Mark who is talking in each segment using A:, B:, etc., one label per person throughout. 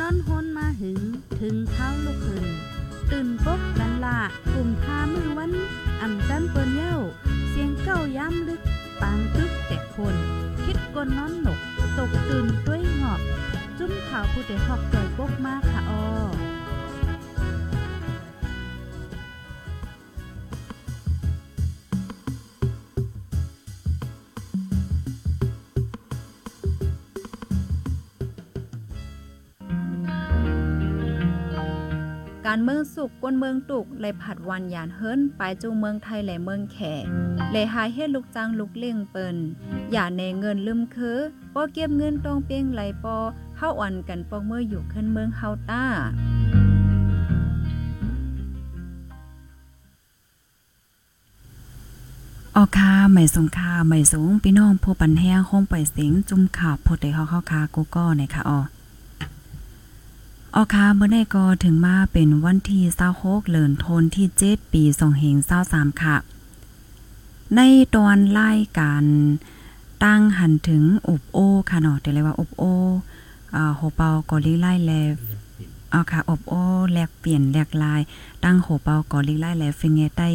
A: นอนฮนมาหึง ถึงเท้าลูกหึงตื่นปกกันละกลุ่มทามือวันอ่ำจันเปิ้นเย้า เสียงเก้าย้ำลึก ปางตึกแต่คน คิดกนนอนหนก ตกตื่นด้วยหงอบ จุ้มขาวผู้เดหอกจอยปกมากค่ะออา
B: รเมืองสุกกวนเมืองตุกเลยผัดวันยานเฮิรนไปจูเมืองไทยและเมืองแขเลยหายเฮ็ดลูกจ้างลูกเลี้ยงเปิ่นอย่าในเงินลืมคือป้อเก็บเงินตองเปียงไหลปอเฮาอ่อนกันปองเมื่ออยู่ขึ้นเมืองเฮาต้าออคาไม่สงคาไม่สูงพี่น้องผู้ปันแห้งห้องปล่อยเสียงจุ่มข่าวพดได้เฮาเข้าคากูก็ในค่ะออ ออคาเมื่อได้ก็ถึงมาเป็นวันที่26เดือนธันวาคมที่7ปี2523ค่ะ ในตอนรายการตั้งหันถึงอุบโอค่ะเนาะแต่เลยว่าอุบโออ่าโหเปากอลิไล่แลเอาค่ะอบโอแลกเปลี่ยนแลกลาย ตั้งโหเปากอลิไล่แลฟิงเงใต้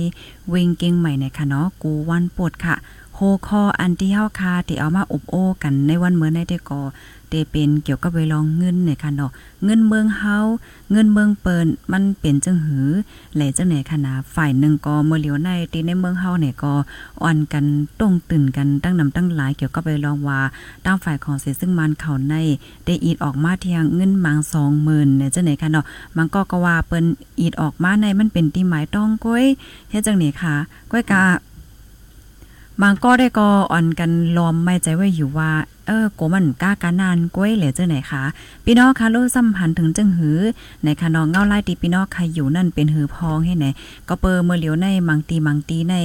B: เวงเก่งใหม่ในค่ะเนาะกูวันปวดค่ะโฮคออันที่เฮาคาที่เอามาอบโอกันในวันเมื่อในได้ก่อ เตเป็นเกี่ยวกับเวลองเงินเนี่ยค่ะเนาะเงินเมืองเฮาเงินเมืองเปินมันเป็นจังหือแหล่จังไหนค่ะนะฝ่ายหนึ่งก็เมื่อเหลียวในตีในเมืองเฮาเนี่ยก็อ่อนกันต้งตื่นกันตั้งนำตั้งหลายเกี่ยวกับเวลองว่าตั้งฝ่ายของเสซึ่งมันเขาในได้อีดออกมาเทียงเงินมัง20,000เนี่ยจังไหนค่ะเนาะมันก็ก็ว่าเปิ้นอีดออกมาในมันเป็นที่หมายต้องก้อยเฮ็ดจังไหนค่ะก้อยกะบางก็ได้ก็อ่อนกันลอมไม่ใจไว้อยู่ว่า เออโกมันกล้าการนานก้วยเหลือเจ้าไหนคะพี่น้องคะรู้สัมพันธ์ถึงจึงหือในคะน้องเงาไล่ตีพี่น้องใครอยู่นั่นเป็นหือพองให้ไหนก็เปิเมื่อเหลียวในมังตีมังตีใน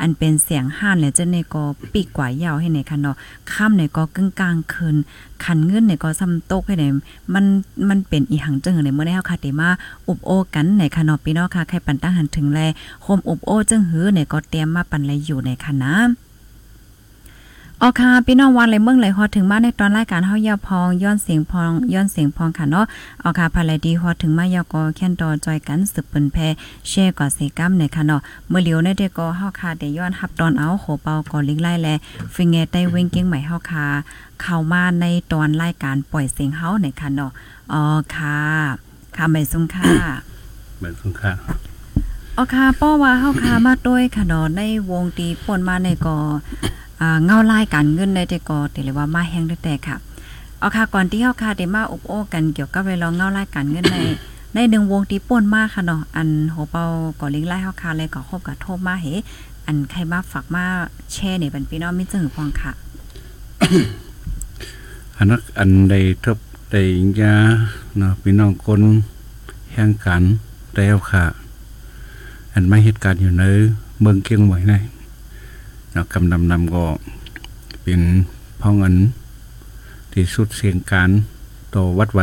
B: อันเป็นเสียงห้านและเจ้าในก็ปีกกว่ายาวให้ไหนคะเนาะค่ำในก็กึ่งกลางคืนขันเงินในก็ซ้ำตกให้ไหนมันมันเป็นอีหังจึงในเมื่อได้เฮาค่ะเตมาอุบโอกันในคะเนาะพี่น้องคะใครปันตั้งหันถึงแลโฮมอุบโอจึงหือในก็เตรียมมาปันแลอยู่ในคะนะ ออค่ะพี่น้องวันเลยเมืองเลยฮอดถึงมาในตอนรายการเฮายาพองย้อนเสียงพองย้อนเสียงพองค่ะเนาะออค่ะภายดีฮอดถึงมายากอแค่นดอจอยกันสืบเปิ้นแพแช่ก่อเสกัมในค่ะเนาะเมื่อเหลียวในเด็กก็เฮาค่ะได้ย้อนฮับตอนเอาโหเปาก่อลิงไล่แลฟิงเงใต้เว้งเก้งใหม่เฮาค่ะเข้ามาในตอนรายการปล่อยเสียงเฮาในค่ะเนาะอ๋อค่ะค่ะไม่สุงค่ะ
C: เหมือนคุณค่า
B: อ๋อค่ะป้อว่าเฮาค่ะมาด้วยค่ะเนาะในวงตีป่นมาในก็อ่า เงาลายการเงินในแต่ก็แต่เลยว่ามาแห้งได้แต่ค่ะเอาค่ะก่อนที่เฮาค่ะได้มาอบโอ้กันเกี่ยวกับเวลาเงาลายการเงินในในหนึ่งวงตีป่นมากค่ะเนาะอันโหเปาก่อลิงไล่เฮาค่ะเลยก็คบกับโทบมาเฮอันใครมาฝากมาแชร์ในบันพี่น้องมิจึงพองค่ะ
C: อันนักอันใดทบใดยาเนาะพี่น้องคนแห่งกันแล้วค่ะ อันไม่เหตุการณ์อยู่ในเมืองเกียงใหม่ใน นาะกำนำนำก็เป็นพ้องอันที่สุดเสียงการต่อวัดเหว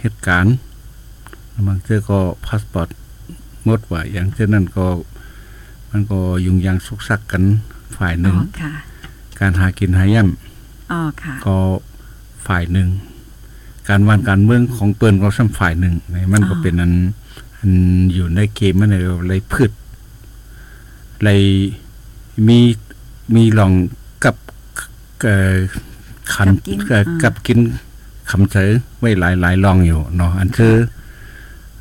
C: เหตุการณ์บางเจอก็พาสปอร์ตหมดว่าอย่างเช่นนั้นก็ มันก็ยุ่งยางสุกซักกันฝ่ายห
B: อ๋
C: นึ่ง
B: อค่ะ
C: การหากินหาย่ำ
B: อ๋อค่ะ
C: ก็ฝ่ายหนึ่ง การวานการเมืองของเปิ้นก็ซ้ำฝ่ายหนึ่งนี่มันก็
B: อ๋อ
C: เป็นอันอันอยู่ในเกมมันเลยไรพืชไร มีมีลองกับเอ่อขัน
B: กับกิน
C: เอ่อ
B: อ่า
C: กับกินคำเสอไว้หลายหลายลองอยู่เนาะอันคือ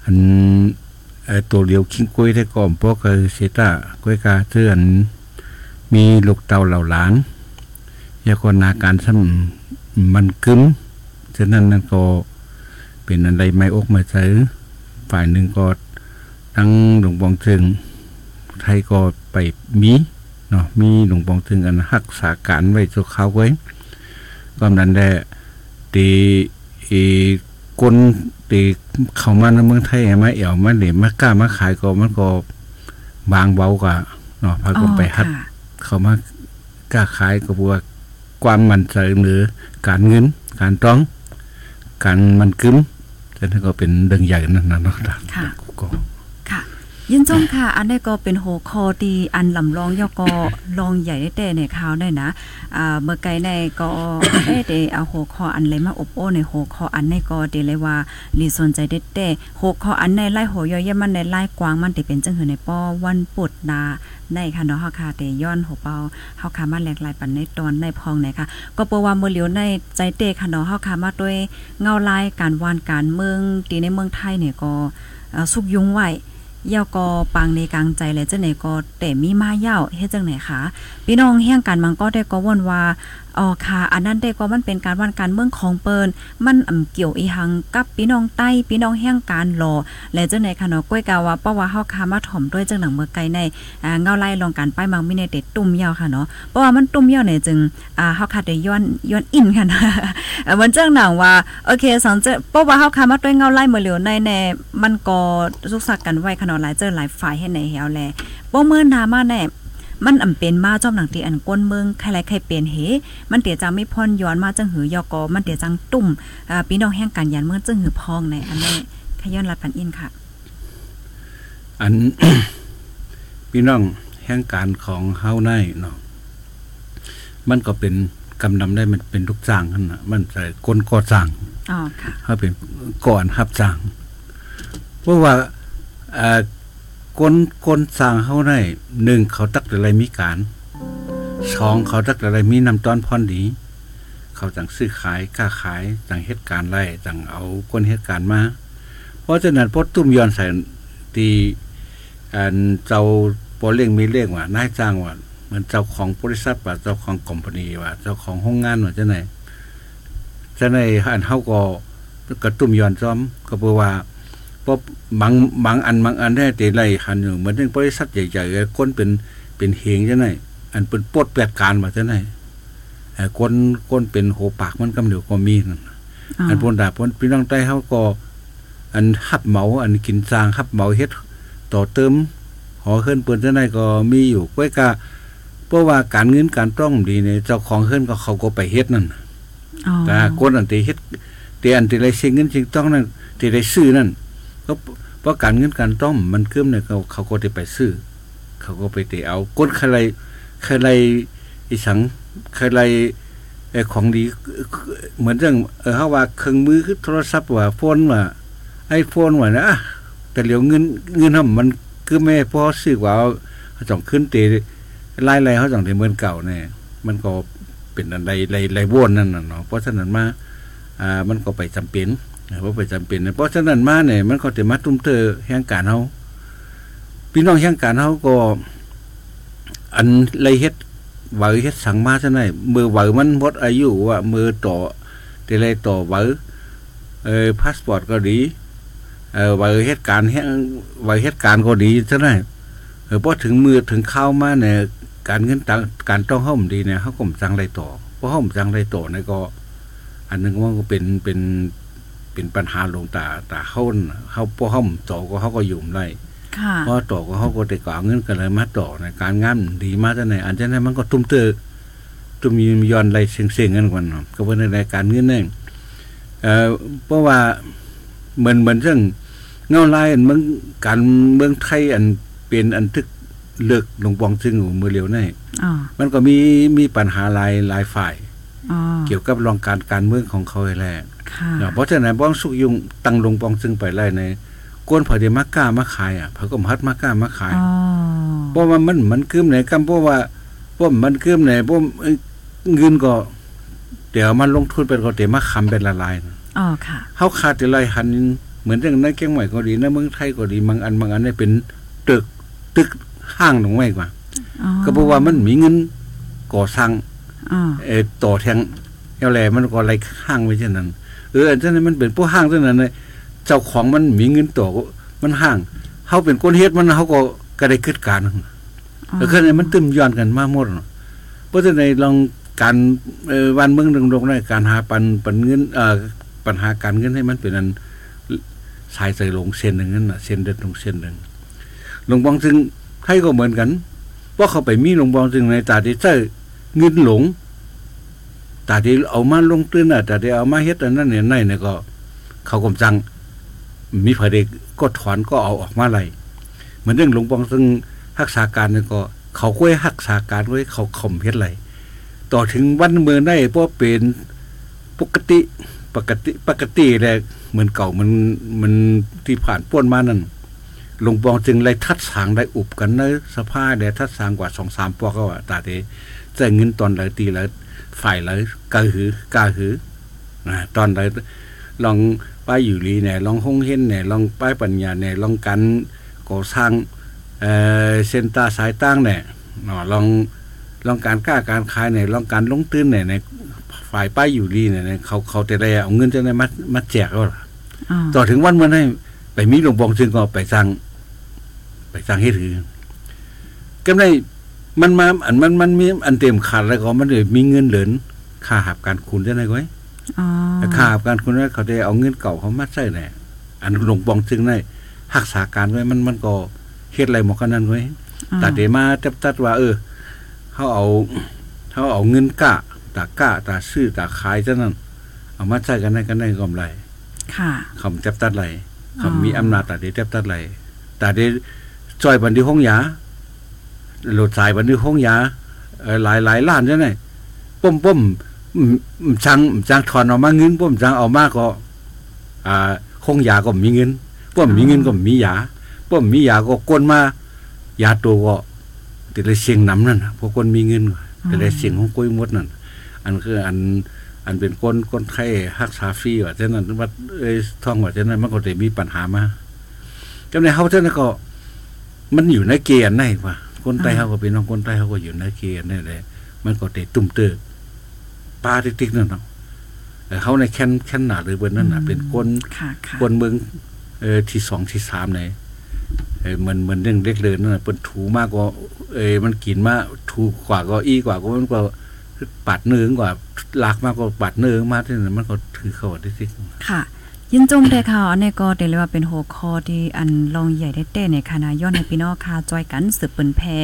C: อันเอ่อตัวเดียวคิงกล้วยได้ก่อมพวกเออเซต้ากล้วยกาเทือนมีลูกเต่าเหล่าหลานยากนาการซ้ำมันกึ้มฉะนั้นนั่นก็เป็นอะไรไม่อกไม่ใจฝ่ายหนึ่งก็ทั้งหลวงปองถึงไทยก็ไปมี เนาะมีหลวงปองถึงอันรักษาการไว้ตัวเขาไว้ก็นั้นแหละตีอีคนตีเข้ามาในเมืองไทยมาเอี่ยวมาเหลี่ยมมากล้ามาขายก็มันก็บางเบากว่าเนาะพาก็ไปฮัด
B: อ๋อค่ะ
C: เขามากล้าขายก็บอกว่าความมันใจหรือการเงิน การต้อง การมันกึ้มฉะนั้นก็เป็นเรื่องใหญ่นั่นนะเนาะ
B: ค่ะ
C: กูก็
B: ค่ะ ยินจงค่ะ อันนี้ก็เป็นหัวคอตีอันลำลองยอกอลองใหญ่ได้แต่ในข่าวได้นะอ่าเมื่อไกลในก็เอ๊ะเดเอาหัวคออันเลยมาอบโอ้ในหัวคออันในก็เดเลยว่าลีสนใจได้แต่หัวคออันในไล่หัวย่อยมันในไล่กวางมันติเป็นจังหือในป้อวันปุดนาในค่ะเนาะเฮาค่ะแต่ย้อนหัวเปาเฮาค่ะมาแหลกลายปันในตอนในพองไหนค่ะ ก็เปว่ามื้อเหลียวในใจเตค่ะเนาะเฮาค่ะมาด้วยเงาลายการวานการเมืองตีในเมืองไทยเนี่ยก็สุกยุงไว้ ยาวก็ปังในกลางใจและจังไหนก็แต่มีมาเย่าเฮ็ดจังไหนคะพี่น้องเฮี้ยงกันมันก็ได้ก็วนว่า อ๋อค่ะ อันนั้นได้ก็มันเป็นการวันการเมืองของเปิ้นมันอ่ำเกี่ยวอีหังกับพี่น้องใต้พี่น้องเฮียงการรอและเจังไหนคะเนาะก้อยกาว่าเพราะว่าเฮาคามาถ่อมด้วยจังหนังเมื่อไกลในอ่าเงาไล่ลองการป้ายมังมีในเต็ดตุ่มยาวค่ะเนาะเพราะว่ามันตุ่มยาวเนี่ยจึงอ่าเฮาคาได้ย้อนย้อนอินค่ะนะมันจังหนังว่าโอเคสังเจเพราะว่าเฮาคามาด้วยเงาไล่เมื่อเหลียวในแน่มันก็สุกสักกันไว้ค่ะเนาะหลายเจอหลายฝ่ายให้ในเฮาแลบ่มื้อนามาแน่ มันอำเป็นมาจอมหนังตีอันก้นเมืองใครๆใครเป็นเหมันเตียจังไม่พรย้อนมาจังหือยอกอมันเตียจังตุ่มอ่าพี่น้องแห่งการยันเมืองจังหือพองในอันนี้ขย้อนรัดปันอินค่ะ
C: อันพี่น้องแห่งการของเฮาในเนาะมันก็เป็นกำนำได้มันเป็นทุกสร้างนั่นน่ะมันใส่กลก่อสร้าง
B: อ๋อค่ะ
C: เฮาเป็นก่อนฮับสร้างเพราะว่าอ่า กลกลสร้างเฮาได้หนึ่งเขาตักอะไรมีการสองเขาตักอะไรมีนำตอนพรดี เขาจังซื้อขายค้าขายจังเหตุการณ์ไรจังเอาคนเหตุการณ์มา เพราะฉะนั้นพอตุ้มย้อนใส่ตีอันเจ้าปอเลี้ยงมีเรียกว่านายจ้างว่าเหมือนเจ้าของบริษัทว่าเจ้าของคอมพานีว่าเจ้าของโรงงานว่าจะไหนจะไหนอันเฮาก็กระตุ้มย้อนซ้อมก็เพราะว่า เพราะบางบางอันบางอันได้ตีไรหันอยู่เหมือนเรื่องบริษัทใหญ่ๆคนเป็นเป็นเฮงจะไหนอันเป็นปลดแปดการว่าจะไหนไอ้คนคนเป็นโหปากมันกำเดียวก็มีนั่นอันพนดาพนพี่น้องใต้เขาก็ อันหับเหมา อันกินสร้างหับเหมาเฮ็ด ต่อเติมหอเฮิรนเปิ้นจังไดก็มีอยู่ก้อยกะเพราะว่าการเงินการต้องดีเนี่ยเจ้าของเฮิรนก็เขาก็ไปเฮ็ดนั่น
B: อ๋อ
C: แต่คนอันที่เฮ็ดแต่อันที่ไรเสียเงินจริงต้องนั่นที่ไรซื้อนั่น ก็เพราะการเงินการต้องมันเกิมเนี่ยเขาเขาก็ได้ไปซื้อ เขาก็ไปเตะเอาก้นใครใครอีสังใครไอ้ของดีเหมือนจังเออเฮาว่าเครื่องมือคือโทรศัพท์ว่าโฟนว่าไอโฟนว่านะแต่เหลียวเงินเงินเฮามันคือแม่พอซื้อว่าเขาต้องขึ้นเตะไล่ๆเขาต้องได้เหมือนเก่าแน่มันก็เป็นอะไรไรๆวนนั่นน่ะเนาะเพราะฉะนั้นมาอ่ามันก็ไปจำเป็น เพราะไปจำเป็นเพราะฉะนั้นมาเนี่ยมันก็จะมาตุ้มเตอแห่งการเฮาพี่น้องแห่งการเฮาก็ อันไรเฮ็ดไหวเฮ็ดสังมาซะไหนมือไหวมันหมดอายุว่ามือต่อแต่ไรต่อไหวเออพาสปอร์ตก็ดีเออไหวเหตุการแห่งไหวเหตุการก็ดีซะไหนเออพอถึงมือถึงเข้ามาเนี่ยการเงินต่างการต้องห้อมดีเนี่ยเขาก็มจังไรต่อเพราะห้อมจังไรต่อเนี่ยก็ อันนึงว่าก็เป็นเป็น เป็นปัญหาลงตาตาเขาน่ะเขาพอห้อมต่อก็เขาก็ยุ่มไร
B: ค่ะ
C: พอต่อก็เขาก็ได้ก่อเงินกันเลยมาต่อในการงานดีมาจากไหนอันจากนั้นมันก็ตุ้มเตอตุ้มยมย้อนไรเสียงๆกันก่อนเนาะก็เป็นในการเงินนั่นเอ่อเพราะว่าเหมือนเหมือนเรื่องเงาลายอันเมืองการเมืองไทยอันเป็นอันทึกเลิกลงปองซึ่งมือเร็วนี่
B: อ๋อ
C: มันก็มีมีปัญหาหลายหลายฝ่าย
B: อ๋อ
C: เกี่ยวกับรองการการเมืองของเขาแหละ
B: ค่ะ
C: เนาะเพราะฉะนั้นบ้องสุกยุงตั้งลงปองซึ่งไปไล่ในก้นเผาเดมากล้ามาขายอะเผาก็มัดมากล้ามาขาย
B: อ๋อ
C: เพราะว่ามันมันคืมไหนกำเพราะว่าเพราะมันคืมไหนเพราะเงินก็ เดี๋ยวมันลงทุนเป็นก็เดี๋ยวมาคำเป็นละลายนะ
B: อ๋อค่ะ
C: เฮาขาดแต่ไรหันเหมือนอย่างในเกียงใหม่ก็ดีในเมืองไทยก็ดีบางอันบางอันเนี่ยเป็นตึกตึกห้างตรงไว้กว่า
B: อ๋อ
C: ก็เพราะว่ามันมีเงินก่อสร้าง
B: อ๋อ
C: เออต่อแทงเอวแหลมันก็ไรห้างไว้เช่นนั้น เอออันนั้นมันเป็นผู้ห้างเท่านั้นเลยเจ้าของมันมีเงินต่อมันห้างเฮาเป็นคนเฮ็ดมันเฮาก็ก็ได้คิดการแล้วคือในมันตึมย้อนกันมาหมดเนาะเพราะฉะนั้นลองการวันเมืองดงดงได้การหาปันปันเงินเอ่อปัญหาการเงินให้มันเป็นอันสายใส่ลงเส้นหนึ่งนั่นเส้นเดินลงเส้นหนึ่งหลวงบองซึ่งไทยก็เหมือนกันเพราะเขาไปมีหลวงบองซึ่งในตาที่ใช้เงินหลง ตาที่เอามาลงตื้นอะตาที่เอามาเฮ็ดอันนั้นเนี่ยในเนี่ยก็ เขากำจัง มีพระเดกก็ถอนก็เอาออกมาไล่เหมือนเรื่องหลวงปองซึ่งรักษาการเนี่ยก็ เขาก้วยรักษาการไว้เขาข่มเฮ็ดไรต่อถึงวันเมืองได้เพราะเป็นปกติปกติปกติแหละเหมือนเก่ามันมันที่ผ่านป้วนมานั่นหลวงปองจึงเลยทัดสางได้อุบกันเนสภาได้ทัดสางกว่าสองสามปอกก็ว่าตาเตจะเงินตอนหลายตีแล้ว ฝ่ายแล้วกาหือกาหือนะตอนไหลลองป้ายอยู่ลีเนี่ยลองห้องเห็นเนี่ยลองป้ายปัญญาเนี่ยลองกันก่อสร้างเอ่อเส้นตาสายตั้งเนี่ยเนาะลองลองการกล้าการขายเนี่ยลองการลงตื้นเนี่ยในฝ่ายป้ายอยู่ลีเนี่ยเนี่ยเขาเขาแต่ได้เอาเงินจะได้มามาแจกก็ล่ะ
B: อ๋อ
C: ต่อถึงวันเมื่อให้ไปมีหลวงปองซึ่งก็ไปสั่งไปสั่งให้ถือก็ได้ มันมาอันมันมันมีอันเต็มขาดแล้วก็มันเลยมีเงินเหลือค่าหับการคุณได้ไหมก้อย
B: อ๋อ
C: ค่าหับการคุณนั้นเขาได้เอาเงินเก่าเขามาใส่แหละอันหลวงปองซึ่งได้รักษาการไว้มันมันก็เฮ็ดอะไรหมอกันนั้นไว้
B: อ๋อ
C: แต่เดมาจับตัดว่า เออเขาเอาเขาเอาเงินกะตากะตาซื้อตาขายเท่านั้น เอามาใช้กันได้กันได้กำไร
B: ค่ะ
C: คำจับตัดไหล
B: อ๋อ
C: คำมีอำนาจตัดเดจับตัดไหลแต่เดจอยบันทีห้องยา หลุดสายบันทีห้องยาเอ่อหลายหลายล้านใช่ไหมป้มป้มอืมอืมจังจังถอนออกมาเงินป้มจังเอามาก็ อ่าห้องยาก็มีเงินป้มมีเงินก็มียาป้มมียาก็กลมายาตัวก็ติดเลยเสียงน้ำนั่นน่ะพวกคนมีเงินก็เลยเสียงของกล้วยมดนั่นอันคืออันอันเป็นคนคนไข้รักษาฟรีว่าเช่นนั้นว่าเอ้ยท่องว่าเช่นนั้นมันก็จะมีปัญหามาจำในเฮาเท่านั้นก็ มันอยู่ในเกณฑ์ไหนวะ คนไต้
B: อ่า
C: เขาก็เป็นน้องคนไต้เขาก็อยู่ในเกณฑ์นี่แหละมันก็เตะตุ่มเตอปลาติ๊กๆนั่นเนาะแต่เขาในแค่นแค่นหนาหรือเบนนั่นน่ะ เป็นคน
B: ค่ะค่ะ
C: คนเมืองเออที่สองที่สามไหนเออมันมันเรื่องเล็กเลยนั่นน่ะเป็นถูมากกว่า เออมันกินมากถูกกว่าก็อีกว่าก็มันก็ปัดเนื้อกว่าลากมากกว่าปัดเนื้อมากที่นั่นมันก็ถือเขาได้สิ
B: ค่ะ ยินจมได้ค่ะอันนี้ก็เรียกว่าเป็นหัวข้อที่อันลองใหญ่ได้เต้ในคณะย้อนให้พี่น้องค่ะจอยกันสืบเปิ้นแพร่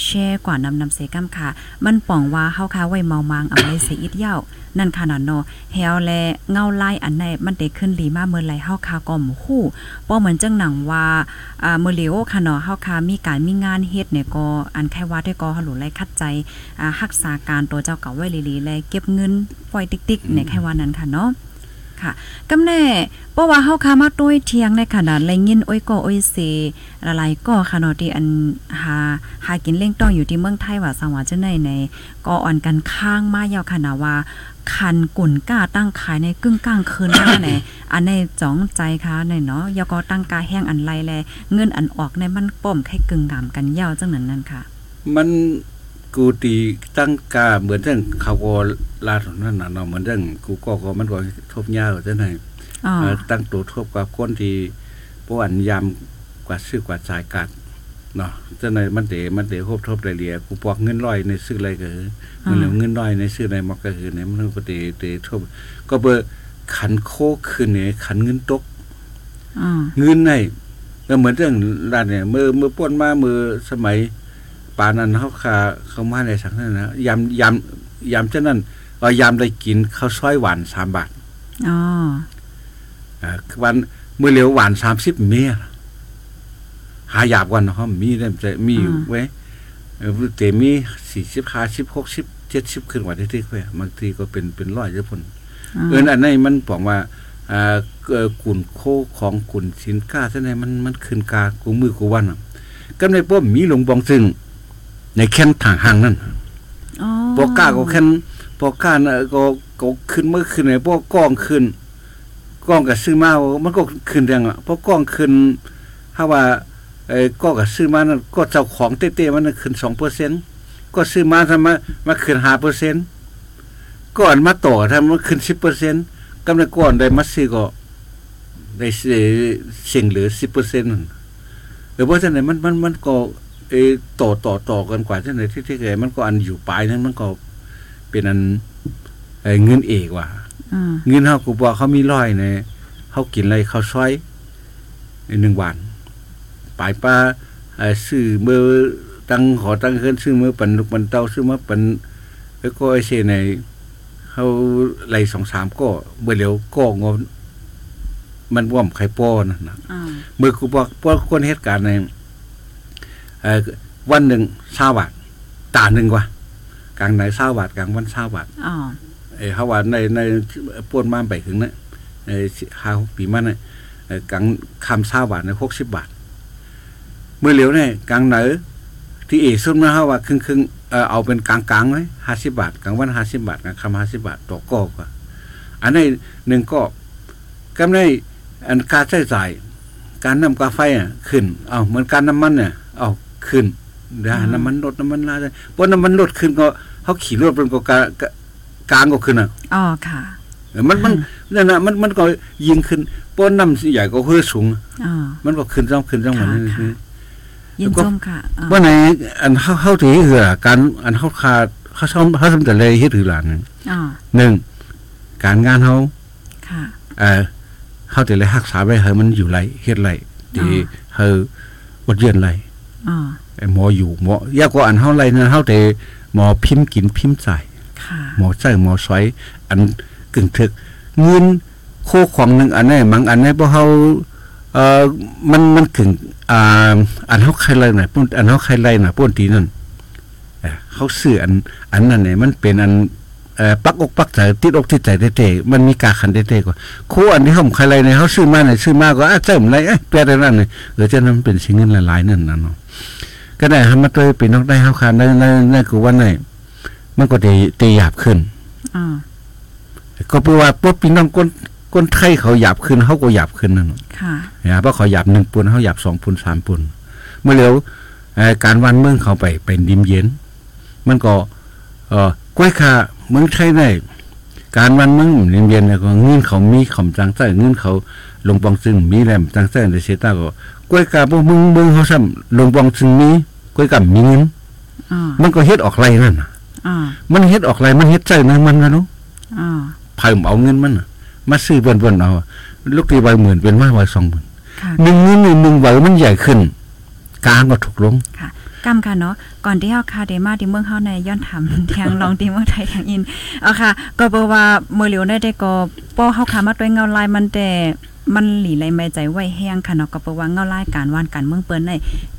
B: แชร์กว่านำนำเสกัมค่ะ มันป่องว่าเฮาค่ะไว้เมามางอำไลเสียอิดยาวนั่นค่ะน่ะเนาะแฮวแลเงาไลายอันไหนมันได้ขึ้นหลีมาเมื่อไหรเฮาค่ะก็หมู่ฮู้บ่เหมือนจังหนังว่าอ่ามื้อเหลียวค่ะเนาะเฮาค่ะมีการมีงานเฮ็ดเนี่ยก็อันแค่ว่าด้ก็หลุไลคัดใจอ่ารักษาการตัวเจ้าเก่าไว้ลีๆและเก็บเงินปล่อยติ๊กๆเนี่ยแค่ว่านั้นค่ะเนาะ ค่ะกำแน่เพราะว่าเฮาคามาต้วยเทียงในขนาดแลยินอ้ยก็อ้ยเสละลายก็ค่ะเนาะที่อันหาหากินเล่งต้องอยู่ที่เมืองไทยว่าสังว่าจังได๋ในก็อ่อนกันข้างมายาวขนาดว่าคันกุ่นก้าตั้งขายในกึ่งกลางคืนหน้าไหนอันในจ้องใจค่ะในเนาะยาก็ตั้งกาแห้งอันไรแลเงินอันออกในมันป้อมไข่กึ่งงามกันยาวจังนั้นนั่นค่ะ
C: มัน กูตีตั้งกาเหมือนเรื่องเขาก็ลาดนั่นน่ะเนาะเหมือนเรื่องกูก็ก็มันก็ทบยาวจังได๋
B: อ๋อ
C: เอ่อตั้งตัวทบกับคนที่ปอันยามกว่าซื้อกว่าจ่ายกัดเนาะจังได๋มันเตมันเตครบทบรายละเอียดกูปอกเงินร้อยในซื้ออะไรก็คือเงินเหลือเงินร้อยในซื้ออะไรมันก็คือเนี่ยมันก็เตเตทบก็เบอร์ขันโคขึ้นเนี่ยขันเงินตก
B: อ๋อ
C: เงินในก็เหมือนเรื่องร้านเนี่ยเมื่อเมื่อป้นมาเมื่อสมัย ปานนั้นเขาคาเขามาในสังนั้นนะยำยำยำเช่นนั้นเอายำได้กินข้าวซอยหวานสามบาท
B: อ๋อ
C: อ่าวันเมื่อเร็วหวานสามสิบเมียหาหยาบกันเนาะมีได้จะมีอยู่ไว้เออเตมีสี่สิบห้าสิบหกสิบเจ็ดสิบขึ้นกว่าที่ที่ไว้บางทีก็เป็นเป็นร้อยเจ้าพนเอออันนี้มันบอกว่าอ่าเอ่อกุ่นโคของกุ่นสินค้าเท่านั้นมันมันขึ้นกากูมือกูวันอะก็ในป้อมมีหลวงบองซึ่ง ในแค่นทางห่างนั่น
B: อ๋อ
C: ปอกก้าก็แค่นปอกก้าน่ะก็ก็ขึ้นเมื่อขึ้นในพวกกล้องขึ้นกล้องกับซื้อมา มันก็ขึ้นแรงอะเพราะกล้องขึ้นถ้าว่าไอ้ก็กับซื้อมานั่นก็เจ้าของเต้ๆมันน่ะขึ้นสองเปอร์เซ็นก็ซื้อมาทำมามาขึ้นห้าเปอร์เซ็นก่อนมาต่อทำมันขึ้นสิบเปอร์เซ็นกำลังก่อนได้มาซื้อก็ได้เสียเสียงเหลือสิบเปอร์เซ็นต์เออเพราะฉะนั้นมันมันมันก็ เออต่อต่อต่อกันกว่าที่ไหนที่ที่เคยมันก็อันอยู่ปลายนั้นมันก็เป็นอันเอ่อเงินเอกว่ะ
B: อืม
C: เงินเฮากูบอกเขามีร้อยเนี่ยเขากินอะไรเขาซอยในหนึ่งวันปลายป้าเอ่อซื้อเมื่อตั้งขอตั้งเฮือนซื้อเมื่อปันลูกปันเต้าซื้อมาปันแล้วก็ไอ้เสในเขาไหลสองสามก็เมื่อเร็วก็งอมันว่อมไข่ป้อนะนะ
B: อ่า
C: เมื่อกูบอกพวกคนเหตุการณ์ในออ วันหนึ่งเช้าบาทตาหนึ่งกว่ากลางไหนเช้าบาทกลางวันเช้าบาท
B: อ๋อ
C: เออเขาว่าในในป่วนมาไปถึงเนี่ยในห้าหกปีมาเนี่ยเอ่อกลางคำเช้าบาทในหกสิบบาทเมื่อเหลียวเนี่ยกลางไหนที่เอสุดมาเขาว่าครึ่งครึ่งๆเออเอาเป็นกลางกลางๆไว้ห้าสิบบาทกลางวันห้าสิบบาทกลางคำห้าสิบบาทต่อก็กว่าอันนี้หนึ่งก็กำไรอันการใช้จ่ายการนำกาไฟอะขึ้น เอาเหมือนการน้ำมันเนี่ยเอา ขึ้นเดี๋ยวน้ำมันลดน้ำมันลาเลยเพราะน้ำมันลดขึ้นก็เขาขี่รถเป็นก็กากกลางก็ขึ้นอะ
B: อ๋อค่ะ
C: เออมันมันนั่นนะมันมันก็ยิงขึ้นป้นน้ำใหญ่ก็เพื่อสูง
B: อ๋อ
C: มันก็ขึ้นจ้องขึ้นจ้องเหมือนนี่
B: ค่ะยินชมค่ะอ๋อ
C: ว่าในอันเข้าเข้าถือเหือการอันเข้าคาเขาชอบเขาทำแต่เลยเฮ็ดถือหลานนึง
B: อ๋อ
C: หนึ่งการงานเขา
B: ค่ะ
C: เออเขาแต่เลยรักษาไว้ให้มันอยู่ไรเฮ็ดไรดี
B: อ๋อ
C: เฮาอดเยือนไร
B: อ๋อ
C: ไอ้ หมออยู่หมอยากกว่าอันเฮาไรนะเฮาแต่หมอพิมพ์กินพิมพ์จ่าย
B: ค่ะ
C: หมอใส่หมอสอยอันกึ่งถึกเงินโคของหนึ่งอันนี้มังอันนี้เพราะเขาเอ่อมันมันกึ่งอ่าอันเขาใครไรน่ะปุ่นอันเขาใครไรน่ะปุ่นทีนั่นเอ่อเขาซื้ออันอันนั้นเนี่ยมันเป็นอันเอ่อ ปักอกปักใจติดอกติดใจเต้ๆมันมีกาขันเต้ๆกว่าครูอันที่เขาใครไรเนี่ยเขาซื้อมาเนี่ยซื้อมาก็อะเจ้าอะไรเอ้ยแปลได้นั่นเนี่ยเออเจ้านั้นเป็นสิ่งเงินหลายๆนั่นน่ะเนาะก็ได้ทำมาตัวเป็นนกได้เขาคานได้ได้ได้กูว่าไหนมันก็ตีตีหยาบขึ้น
B: อ๋อ
C: ก็แปลว่าพวกพี่น้องคนคนไทยเขาหยาบขึ้นเขาก็หยาบขึ้นนั่นน่ะ
B: ค่ะ
C: นะเพราะเขาหยาบหนึ่งปุ่นเขาหยาบสองปุ่นสามปุ่นเมื่อเร็วเอ่อการวันเมืองเขาไปเป็นดิมเย็น มันก็ เอ่อกล้วยขา เมืองไทยได้ การวันเมืองดิมเย็นเนี่ยก็เงินเขามีขำจังใต้เงินเขาลงปองซึ่งมีแหลมจังใต้ในเซต้าก็กล้วยกาพวกมึงเมืองเขาซ้ำลงปองซึ่งมีกล้วยกามีเงิน
B: อ๋อ
C: มันก็เฮ็ดออกไรนั่นน่ะ
B: อ๋อ
C: มันเฮ็ดออกไรมันเฮ็ดใจนั่นมันนะเนาะ
B: อ๋อ
C: เพิ่มเอาเงินมันน่ะมาซื้อเบิ่นๆเอาลูกตีใบหมื่นเป็นว่าใบสองหมื่น
B: ค่ะ
C: หนึ่งเงินหนึ่งหนึ่งใบมันใหญ่ขึ้นกลางก็ถูกลง
B: กำค่ะเนาะก่อนที่เฮาคาเดมาที่เมืองเฮาในย้อนถามทางลองที่เมืองไทยทางอินเอาค่ะ ก็บอว่าเมื่อเหลียวได้ได้ก็ป้อเฮาคามาด้วยเงาลายมันแต่ มันหลีไหลไม่ใจไว้แห้งค่ะเนาะก็เปว่าเงาไลายการว่านการเมืองเปิ้นใน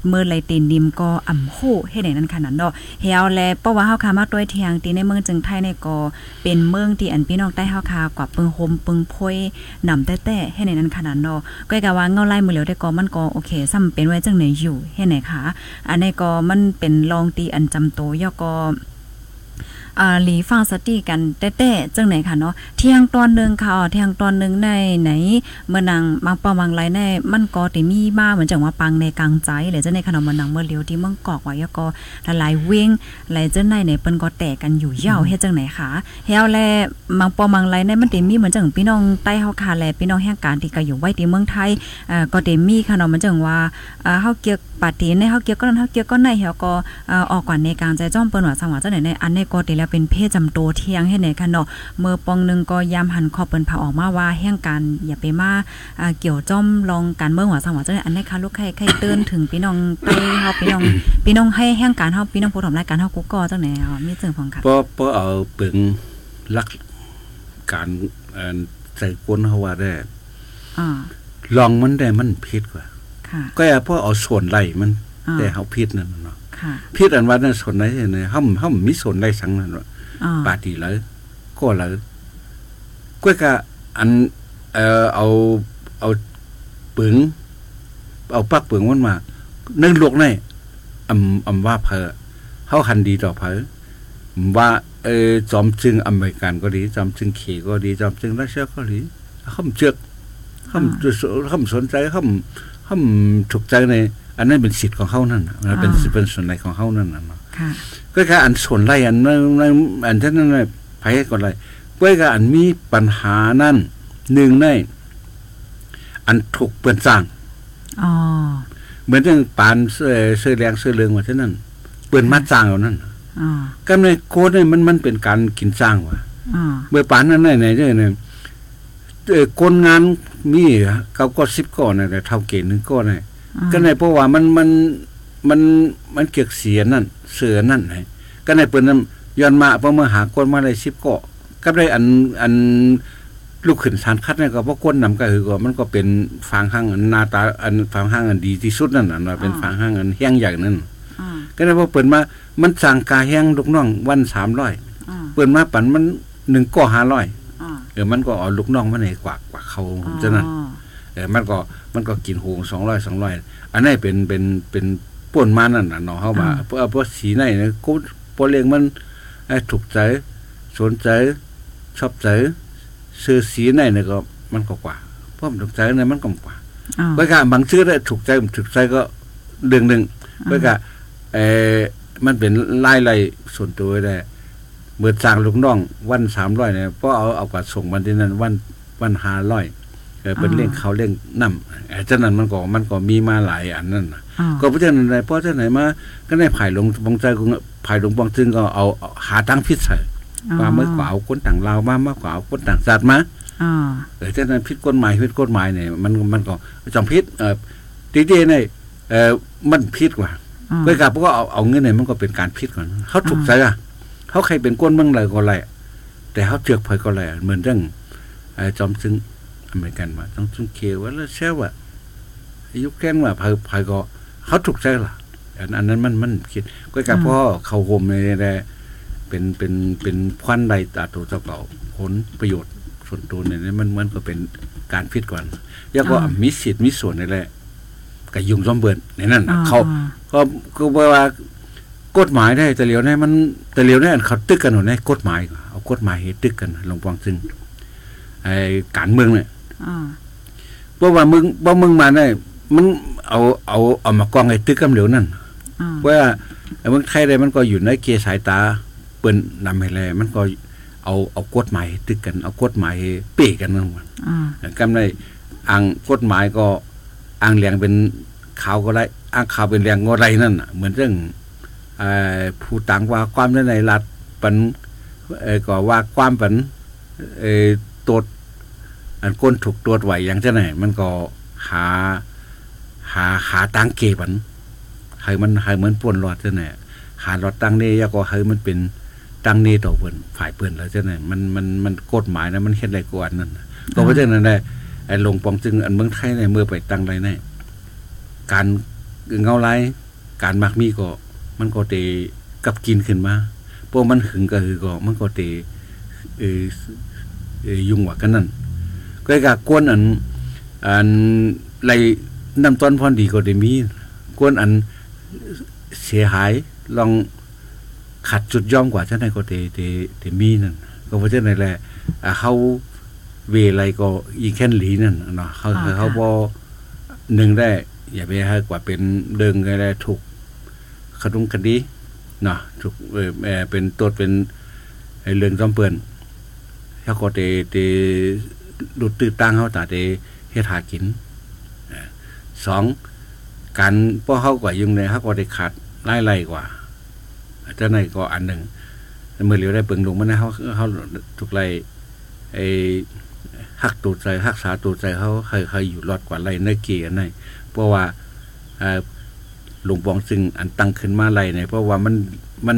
B: เมื่อไหลตีนดิมก็อ่ำโหเฮ็ดได้นั้นขนาดเนาะเฮาแลเป้อว่าเฮาขามาด้วยเทียงที่ในเมืองจึงไทยในก็เป็นเมืองที่อันพี่น้องใต้เฮาคากว่าปึงโฮมปึงพวยนำแต่ๆให้ในนั้นขนาดเนาะก็กะว่าเงาไลายมือเหลียวได้ก็มันก็โอเคซ้ำเป็นไว้จังไหนอยู่เฮ็ดไหนคะอันนี้ก็มันเป็นลองตีอันจำโตย่อก็ อ่าหลีฟังสติกันแต้ๆจังไหนค่ะเนาะเที่ยงตอนหนึงค่ะเที่ยงตอนหนึงในไหนเมื่อนางบางปอบางไรในมันก็ติมีมาเหมือนจังว่าปังในกลางใจหรือจังในขนมเมื่อนางเมื่อเลียวที่เมืองกอกไว้ย่อก็ละลายเว้งหลายจังในเนี่ยเปิ้นก็แตกกันอยู่ยาวเฮ็ดจังไหนคะเฮาแลบางปอบางไรในมันติมีเหมือนจังพี่น้องใต้เฮาคาแลพี่น้องแห่งการที่ก็อยู่ไว้ที่เมืองไทยเอ่อก็ติมีค่ะเนาะมันจังว่าอ่าเฮาเกี่ยวปาตีในเฮาเกี่ยวก็นั้นเฮาเกี่ยวก็ในเฮาก็เอ่อออกกว่าในกลางใจจ้อมเปิ้นว่าสังว่าจังไหนในอันนี้ก็ติแล้วเป็นเพศจำโตเที่ยงให้ไหนค่ะเนาะเมื่อปองหนึงก็ยามหันขอบเปิ้นพาออกมาว่าแห่งการอย่าไปมาอ่าเกี่ยวจ้อมลองการเมืองว่าสังว่าจังไหนอันนี้ค่ะลูกไข่ไข่เตือนถึงพี่น้องไปเฮาพี่น้องพี่น้องให้แห่งการเฮาพี่น้องผู้ทำรายการเฮากูก็จังไหนอ๋อมีจึงพองค่ะ
C: เพราะเพราะเอาเปิงลักการเอ่อใส่ก้นเขาว่าได้
B: อ่า
C: ลองมันได้มันผิดกว่า
B: ค่ะ
C: ก็อย่าเพราะเอาส่วนไรมัน
B: อ่า
C: แต่เขาผิดนั่นน่ะเนาะ
B: ค่ะ
C: ผิดอันว่านั่นส่วนไหนเนี่ยห้ำห้ำมีส่วนไรสังนั่นว่า
B: อ่า
C: ปาตีเลยก็เลยก็กะอันเอ่อเอาเอาปึงเอาปักปึงมันมานึ่งลวกในอำอำว่าเพอเฮาคันดีต่อเพอว่าเออจอมจึงอเมริกันก็ดีจอมจึงเขก็ดีจอมจึงรัสเซียก็ดีเขาเจือกเขาเขาสนใจเขา เขาถูกใจในอันนั้นเป็นสิทธิ์ของเขานั่นน่ะมันเป็นเป็นส่วนไหนของเขานั่นน่ะเนาะ
B: ค่ะ
C: ก็แค่อันส่วนไรอันนั้นนั้นอันที่นั้นน่ะไผก่อนไรก็แค่อันมีปัญหานั่นหนึ่งในอันถูกเปื้อนสร้าง
B: อ๋อ
C: เหมือนเรื่องปานเสื้อเสื้อแรงเสื้อเหลืองว่าเท่านั้นเปื้อนมัดสร้างเอานั่น
B: อ๋อ
C: ก็ในโคดเนี่ยมันมันเป็นการกินสร้างว่ะ
B: อ๋อ
C: เมื่อปานนั้นไหนไหนเนี่ยเนี่ยเอ่อคนงาน มีเขาก็สิบก้อนน่ะแต่เท่าเกณฑ์หนึ่งก้อนน่ะก็ในเพราะว่ามันมันมันมันเกี่ยวเสียนั่นเสือนั่นไงก็ในเปิ้นนั้นย้อนมาเพราะเมื่อหาคนมาได้สิบเกาะก็ได้อันอันลูกขึ้นสารคัดเนี่ยก็เพราะก้นนำก็คือก็มันก็เป็นฟางห้างอันหนาตาอันฟางห้างอันดีที่สุดนั่นน่ะว่าเป็นฟางห้างอันเฮี้ยงใหญ่นั่น
B: อ
C: ก็ได้ว่าเปิดมา มันสั่งกาแห้งลูกน้องวันสามร้อย
B: อ่า
C: เปิดมาปันมันหนึ่งก็ห้าร้อย
B: อ่า
C: เออมันก็เอาลูกน้องมาในกว่ากว่าเขาจะนั่น
B: อ๋อ
C: เออมันก็มันก็กินหูสองร้อยสองร้อยอันนี้เป็นเป็นเป็นป่วนมานั่นน่ะเนาะเข้ามาเพราะเพราะสีในเนี่ยกูพอเลี้ยงมันไอ้ถูกใจสนใจชอบใจซื้อสีในเนี่ยก็มันก็กว่าเพราะมันถูกใจเนี่ยมันก็กว่า
B: อ่า
C: ไว้กะบางชื่อได้ถูกใจถูกใจก็เรื่องหนึ่งไว้กะเออมันเป็นลายลายส่วนตัวได้ เมื่อสั่งลูกน้อง วันสามร้อยเนี่ยเพราะเอาเอากว่าส่งวันที่นั้นวันวันห้าร้อยเออเป็นเรื่องเขาเรื่องน้ำไอ้เจ้านั้นมันก็มันก็มีมาหลายอันนั่นน่ะ
B: อ่า
C: ก็เพราะฉะนั้นเพราะฉะไหนมาก็ได้ผ่ายลงบางใจก็ผ่ายลงบางซึ่งก็เอาเอาหาตั้งพิษใส่ว่าเมื่อกว่าเอาคนต่างลาวมามากกว่าเอาคนต่างชาติมา
B: อ่า
C: เออฉะนั้นพิษกฎหมายพิษกฎหมายเนี่ยมันมันก็จำพิษเออดีเจเนี่ยเออมันพิษกว่า
B: อ่า
C: เมื่อกาพวกเอาเอาเงินเนี่ยมันก็เป็นการพิษก่อนเขาถูกใจอะ เขาใครเป็นก้นเมืองไรก็ไรแต่เขาเจือกเผยก็ไรเหมือนเรื่องไอ้จอมซึ่งอเมริกันมาต้องซึ่งเคว่าแล้วเชื่อว่าอายุแค่ว่าเผยเผยก็เขาถูกใจล่ะอันอันนั้นมันมันคิดก็กับพ่อเขาโฮมในในเป็นเป็นเป็นควันใดตาตัวเจ้าเก่าผลประโยชน์ส่วนตัวเนี่ยมันมันก็เป็นการพิษก่อนแล้วก็มีสิทธิ์มีส่วนในแหละกับยุงซ้อมเบิร์นในนั้นน่ะเขา
B: อ่
C: ก็ก็แปลว่า กฎหมายได้แต่เหลียวเนี่ยมันแต่เหลียวเนี่ยเขาตึกกันหนูเนี่ยกฎหมายเอากฎหมายให้ตึกกันลงปองซึ่งไอ้การเมืองเนี่ย
B: อ่า
C: เพราะว่ามึงว่ามึงมาเนี่ยมันเอาเอาเอามากองไอ้ตึกกันเหลียวนั่น
B: อ่า
C: ว่าไอ้เมืองไทยได้มันก็อยู่ในเกณฑ์สายตาเปิ้นนำให้แลมันก็เอาเอากฎหมายให้ตึกกัน เอากฎหมายให้เป้กันนั่นว่า
B: อ่า
C: กำในอ่างกฎหมายก็อ่างเหลียงเป็นขาวก็ได้อ่างขาวเป็นแรงก็ไรนั่นน่ะเหมือนเรื่องเอ่อ ผู้ต่างว่าความในรัฐปันเอ่อก็ว่าความปันตรวจอันก้นถูกตรวจไหวอย่างเจ้าไหนมันก็หาหาหาตังเกปันให้มันให้เหมือนป่วนรอดเจ้าไหนหารอดตังนี่ยก็ให้มันเป็นตังนี่ต่อเปิ้นฝ่ายเปิ้นแล้วเจ้าไหนมันมันมันกฎหมายนะมันเฮ็ดอะไรกว่าอันนั้นก็เพราะฉะนั้นได้ไอ้ลงปองจึงอันเมืองไทยในเมื่อไปตั้งไรในการเงาไรการมักมีก็ มันก็เตกับกินขึ้นมาพวกมันหึงก็คือก็มันก็เตเออเออยุ่งกว่ากันนั่นก็กะกวนอันอันไรน้ำต้นพรดีก็ได้มีกวนอันเสียหายลองขัดจุดย่อมกว่าเจ้าไหนก็เตเตเตมีนั่นก็เพราะฉะนั้นแหละอ่าเขาเวไรก็อีแค่นหลีนั่นเนาะเขา
B: อ่า
C: เขา
B: ค่ะ
C: บอหนึ่งได้ อย่าไปให้กว่าเป็นเดิงก็ได้ถูก ขดุงคดีเนาะถูกเออเอ่อเป็นตัวเป็นไอเรื่องจอมเปือนเขาก็เตเตหลุดตื้อตั้งเขาตาเตเฮ็ดหากินอ่อสองการป้อเขากว่ายุ่งเลยเขาก็ได้ขาดไล่ไล่กว่าเจ้าไหนก็อันหนึ่งเมื่อเหลียวได้เปิงลงมันนะเขาเขาถูกไล่ไอ้หักตูดใจหักษาตูดใจเขาเคยเคยอยู่รอดกว่าไรในเกียร์ในเพราะว่าอ่อ หลวงปองซึ่งอันตั้งขึ้นมาไรเนี่ยเพราะว่ามันมัน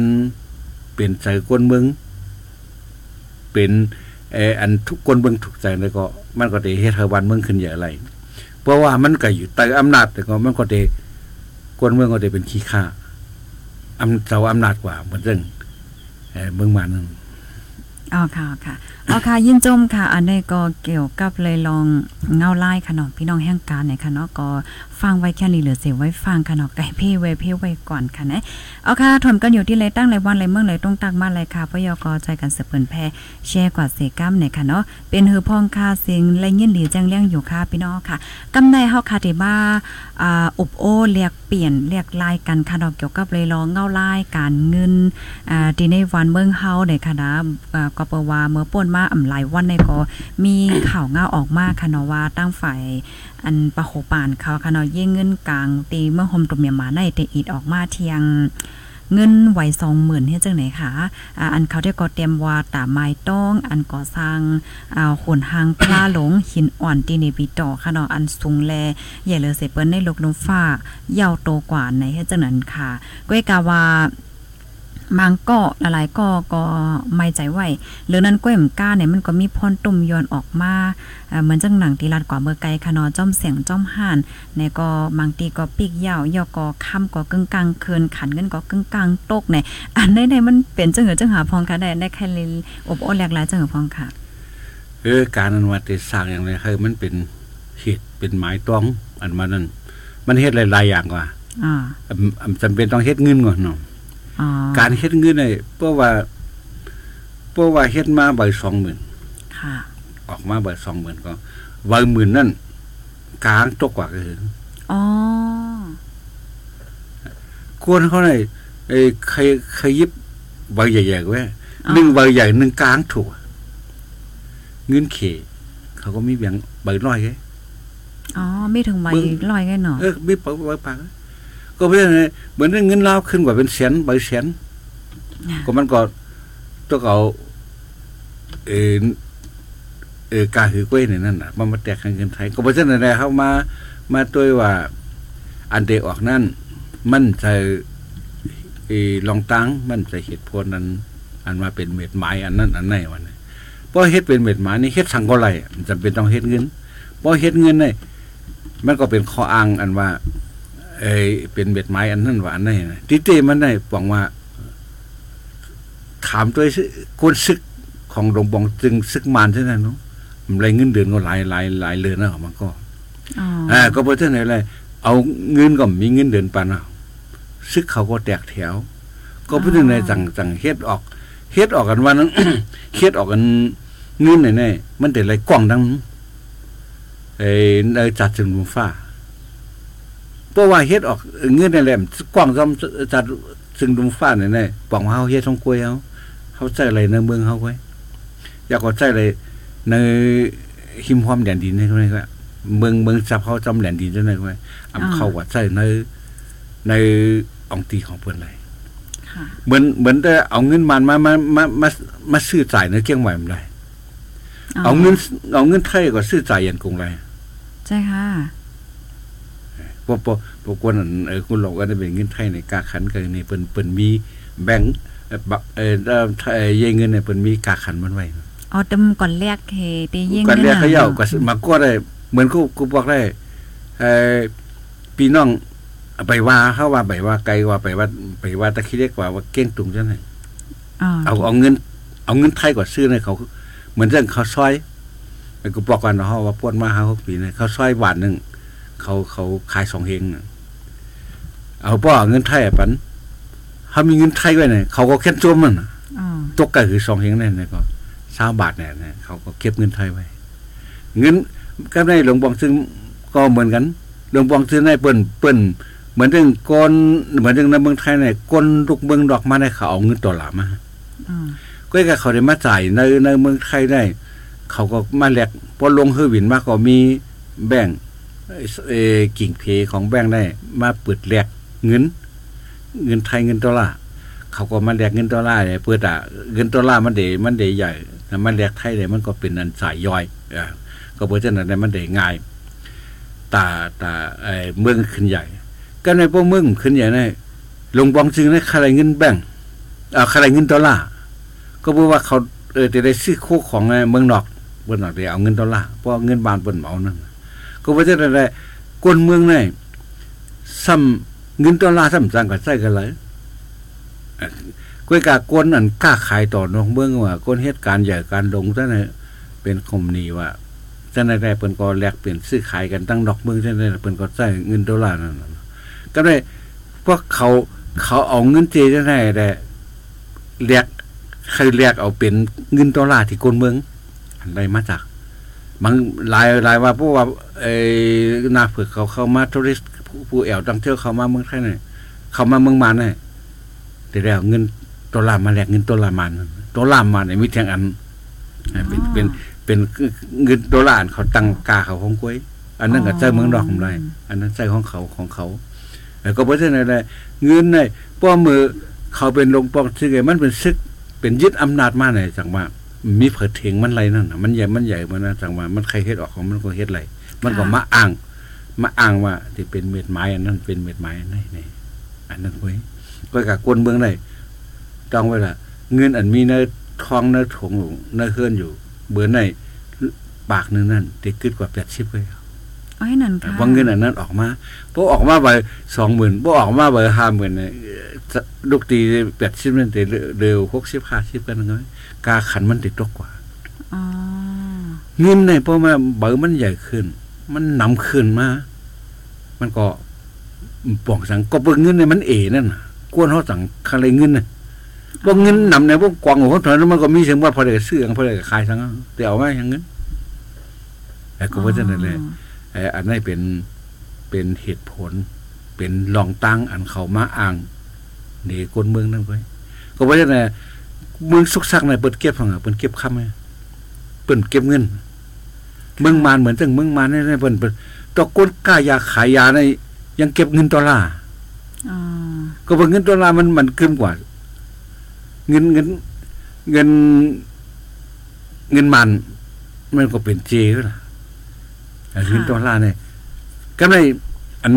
C: เป็นใจก้นเมืองเป็นเอออันทุกคนเมืองถูกใจแล้วก็มันก็ได้เฮ็ดให้วันเมืองขึ้นใหญ่ไร เพราะว่ามันก็อยู่ใต้อำนาจแต่ก็มันก็ได้คนเมืองก็ได้เป็นขี้ข้าอำเจ้าอำนาจกว่าเหมือนเรื่องเออเมืองมานั่น
B: อ๋อค่ะค่ะ เอ๋อค่ะยินจมค่ะ อันนี้ก็เกี่ยวกับเลยลองเงาไล่ค่ะเนาะพี่น้องแห่งการเนี่ยค่ะเนาะก็ฟังไว้แค่นี้เหลือเสียไว้ฟังค่ะเนาะไก่เพ่ไว้เพ่ไว้ก่อนค่ะนะเอาค่ะถมกันอยู่ที่เลยตั้งเลยวันเลยเมืองเลยต้องตักมาเลยค่ะพยกอใจกันสืบเปินแพร่แชร์กว่าเสกัมเนี่ยค่ะเนาะเป็นหือพองค่าเสียงและยินดีจังเลี้ยงอยู่ค่ะพี่น้องค่ะกำในเฮาค่ะที่บ้าอ่าอบโอเรียกเปลี่ยนเรียกลายกันค่ะเนาะเกี่ยวกับเลยลองเงาไล่การเงินอ่าที่ในวันเมืองเฮาเนี่ยค่ะนะอ่าก็เปว่าเมื่อป่นมาอ่ำหลายวันเนี่ยก็มีข่าวเงาออกมาค่ะเนาะว่าตั้งฝ่ายอันปะโขปานเขาค่ะเนาะยิ่งเงินกลางตีเมื่อหมตุ่มเมียมาในแต่อีดออกมาเทียงเงินไหวสองหมื่นเฮ็ดจังไหนคะอ่าอันเขาได้ก็เตรียมว่าตาไม้ต้อง อันก่อสร้างอ่าขนหางพลาหลงหินอ่อนที่ในปีต่อค่ะเนาะอันสูงแลใหญ่เลยเสเปิ้นในลกลมฟ้า ยาวโตกว่าในเฮ็ดจังนั้นค่ะก้อยกาว่า มังก็หลายๆก็ก็ไม่ใจไหวหรือนั้นก้อยมก้าเนี่ยมันก็มีพรตุ่มย้อนออกมาเอ่อเหมือนจังหนังตีลัดกว่าเมื่อไกลคะเนาะจ้อมเสียงจ้อมห่านในก็บางตีก็ปีกยาวยอก็ค่ำก็กึ่งกลางคืนขันกันก็กึ่งกลางตกเนี่ยอันใดในมันเป็นจังหือจังหาพองค่ะได้ได้ใครเลยอบโอ้แหลกหลายจังหือพองค่ะ
C: เออการอันว่าติสร้างอย่างไรคือมันเป็นเหตุเป็นหมายต้องอันมานั้นมันเฮ็ดหลายๆอย่างกว่า
B: อ่า
C: อำอำจำเป็นต้องเฮ็ดเงินก่อนเนาะ
B: อ๋อ
C: การเฮ็ดเงินเนี่ยเพราะว่าเพราะว่าเฮ็ดมาใบสองหมื่น
B: ค่ะ
C: ออกมาใบสองหมื่นก็ใบหมื่นนั่นกลางตกกว่าก็คือ
B: อ๋อ
C: ควรเขาเนี่ยไอ้ใครใครยิบใบใหญ่ๆไว้
B: อ๋อ
C: หนึ่งใบใหญ่หนึ่งกลางถูกเงินเขเขาก็มีแบ่งใบน้อยไง
B: อ๋อไม่ถึงใบ
C: มึง
B: ลอยกันเนาะ
C: เออมีปากใบปาก ก็เพราะฉะนั้นเหมือนเงินลาวขึ้นกว่าเป็นแสนใบแสนก็มันก็ต้องเอาเออเออกาหือกล้วยเนี่ยนั่นน่ะ มันมาแตกกันเงินไทย ก็เพราะฉะนั้นแหละเขามา มาตัวว่า อันเดออกนั่น มันจะเออลองตั้งมันจะเหตุผลนั้น อันมาเป็นเม็ดไม้อันนั้น อันไหนวันนี้เพราะเฮ็ดเป็นเม็ดไม้นี่เฮ็ดสังก็ไรมันจำเป็นต้องเฮ็ดเงินเพราะเฮ็ดเงินเนี่ยมันก็เป็นข้ออ้างอันว่า เออเป็นเม็ดไม้อันนั้นว่าอันไหนนะติเต้มันได้บอกว่า ถามตัวซึคนซึกของหลวงบองจึงซึกมานใช่ไหมเนาะมันไรเงินเดือนก็หลายหลายหลายเดือนแล้วมันก็
B: อ๋อ
C: อ่าก็เพราะฉะนั้นอะไรเอาเงินก็มีเงินเดือนปานเอาซึกเขาก็แตกแถว ก็เพราะฉะนั้นสั่งสั่งเฮ็ดออกเฮ็ดออกกันวันนั้นเฮ็ดออกกันเงินเนี่ยเนี่ยมันแต่ไรกล้องดังไอ้ในจัดถึงลุมฟ้า เพราะว่าเฮ็ดออกเงินนี่แหละกล้องซ้ำจัดถึงลุมฟ้าเนี่ยเนี่ยบอกว่าเฮาเฮ็ดทองกล้วยเฮาเขาใจอะไรในเมืองเขาไว้อยากก็ใจอะไรในหิมความแดนดินนี่เขาไว้เมืองเมืองจับเขาจำแดนดินจังไงไว้อำเขาว่าใจในในองตีของเพิ่นเลย
B: ค่ะ
C: เหมือนเหมือนแต่เอาเงินมันมามามามามาซื้อจ่ายในเกียงไหวมันได้เอาเงินเอาเงินไทยก็ซื้อจ่ายยันกรุงไร
B: ใช่ค่ะ
C: พวกพวกพวกคนนั้นเออคุณหลอกก็ได้เป็นเงินไทยในกาขันกันนี่เปิ้นเปิ้นมีแบงค์เอ่อบักเออเอ่อไทยเยเงินเนี่ยเปิ้นมีกาขันมันไว้
B: อ๋อตึมก่อนแรกเฮเตยิ่ง
C: กันเรียก
B: นั่
C: เขา
B: น
C: เย้า
B: น่ะ
C: ก็สิมาก็ได้เหมือนกูกูบอกได้เออพี่น้องไปว่าเขาว่าไปว่าไกลว่าไปว่าไปว่าตะคิเรียกว่าว่าเก้งตุงจังไง
B: อ๋อ
C: เอาเอาเงิน เอาเงินไทยก่อนซื้อให้เขา เหมือนเรื่องเขาซอยไปกูบอกกันเนาะว่าปวดมาหาหกปีเนี่ยเขาซอยบาทหนึ่ง เขาเขาขายสองเฮงน่ะเอาป้อเอาเงินไทยอะปันเขามีเงินไทยไว้เนี่ยเขาก็แค่จมมันน่ะ
B: อ๋อ
C: ตกก็คือสองเฮงเนี่ยก็สามบาทเนี่ยนะเขาก็เก็บเงินไทยไว้ เงินก็ได้หลวงบองซึ่งก็เหมือนกันหลวงบองซึ่งได้เปิ้นเปิ้นเหมือนเรื่องกนเหมือนเรื่องในเมืองไทยเนี่ยกนลูกเมืองดอกมาได้เขาเอาเงินตัวหลามา
B: อ๋อ
C: ก็ก็เขาได้มาจ่ายในในเมืองไทยได้ เขาก็มาแลกพอลงเฮอร์วินมาก็มีแบ่งเอ่อเออ กิ่งเพของแบ่งได้ มาเปิดแลกเงิน เงินไทยเงินดอลลาร์เขาก็มาแลกเงินดอลลาร์เนี่ยเปิดอะเงินดอลลาร์มันเดมันเดใหญ่แต่มันแลกไทยเนี่ยมันก็เป็นอันสายย่อยอ่าก็เพราะฉะนั้นเนี่ยมันเดง่ายตาตาไอ้เมืองขึ้นใหญ่ ก็ในพวกเมืองขึ้นใหญ่เนี่ยลงบองจึงได้ค่าเงินแบ่งอ่าค่าเงินดอลลาร์ก็เพราะว่าเขาเออจะได้ซื้อโคกของเมืองนอกเมืองนอกได้เอาเงินดอลลาร์เพราะเงินบาทเปิ้นเหมานั่นน่ะ ก็เพราะฉะได้คนเมืองนี่ซ้ำเงินดอลลาร์ซ้ำจังก็ใช้กันเลยเอ่อก้อยกากวนนั่นก้าขายต่อนอกเมืองว่าคนเหตุการณ์ใหญ่การลงซะน่ะเป็นคมนีว่าจังได๋ได้เปิ้นก็แลกเปลี่ยนซื้อขายกันตั้งนอกเมืองจังได๋เปิ้นก็ใช้เงินดอลลาร์นั่นก็ได้พวกเขาเขาเอาเงินเจจังได๋ได้แลกใครเรียกเอาเป็นเงินดอลลาร์ที่คนเมืองอันใดมาจาก บางหลายหลายว่าเพราะว่าไอ้นาผือกเขาเข้ามาทัวริสผู้ผู้แอวตังเที่ยวเข้ามาเมืองไทยเนี่ยเข้ามาเมืองมาเนี่ยแต่แล้วเงินดอลลามาแลกเงินดอลลามานั่นดอลลามาเนี่ยมีเทียงอันเป็นเป็นเป็นเงินดอลลาร์เขาตั้งกาเขาของกล้วย อันนั้นก็ใจเมืองนอกของไรอันนั้นใจของเขาของเขาแล้วก็เพราะฉะนั้นแหละเงินเนี่ยป้อมือเขาเป็นลงปองซึ่งไงมันเป็นซึกเป็นยึดอำนาจมาไหนจังว่า มีเผิดเถงมันไรนั่นน่ะมันใหญ่มันใหญ่มันนะจังว่ามันใครเฮ็ดออกของมันก็เฮ็ดไรมันก็มาอ้าง มาอ้างว่าที่เป็นเม็ดไม้อันนั้นเป็นเม็ดไม้อันนี้นี่อันนั้นเว้ยก็กับคนเมืองได้ต้องไว้ละเงินอันมีในท้องในถงอยู่ในเคลื่อนอยู่ เบื่อในปากนึงนั่นติดขึ้นกว่าแปดสิบเลย
B: อ้อยนั่นค่ะ
C: ว่าเงินอันนั้นออกมาพอออกมาไปสองหมื่นพอออกมาไปห้าหมื่นเนี่ยลูกตีแปดสิบนั่นติเร็วหกสิบห้าสิบกันไง กาขันมันติดตกกว่า
B: อ๋อ
C: เงินในเพราะว่าเบอร์มันใหญ่ขึ้น มันนำขึ้นมา มันก็ป่องสังก็เปิดเงินในมันเอนั่นน่ะกวนเขาสั่งอะไรเงินน่ะพวกเงินนำในพวกกวางของเขาเถอะมันก็มีเสียงว่าพอได้ซื้อพอได้ขายทั้งนั้นแต่เอาไว้อย่างเงินแต่ก็ว่าจะนั่นแหละไอ้อันนี้เป็นเป็นเหตุผล เป็นลองตั้งอันเขามาอ้างหนีคนเมืองนั่นไว้ก็ว่าจะนั่น เมืองสุกซักในเปิดเก็บฟังอะเปิดเก็บคำไงเปิดเก็บเงิน เมืองมานเหมือนตั้งเมืองมานนี่เปิ้นเปิ้นตะก้นกล้ายาขายยาในยังเก็บเงินดอลลาร์
B: อ๋อ
C: ก็ว่าเงินดอลลาร์มันมันขึ้นกว่า เงินเงิน เงิน เงินมัน มันก็เป็นเจก็ล่ะแต่เงินดอลลาร์เนี่ยก็ในอัน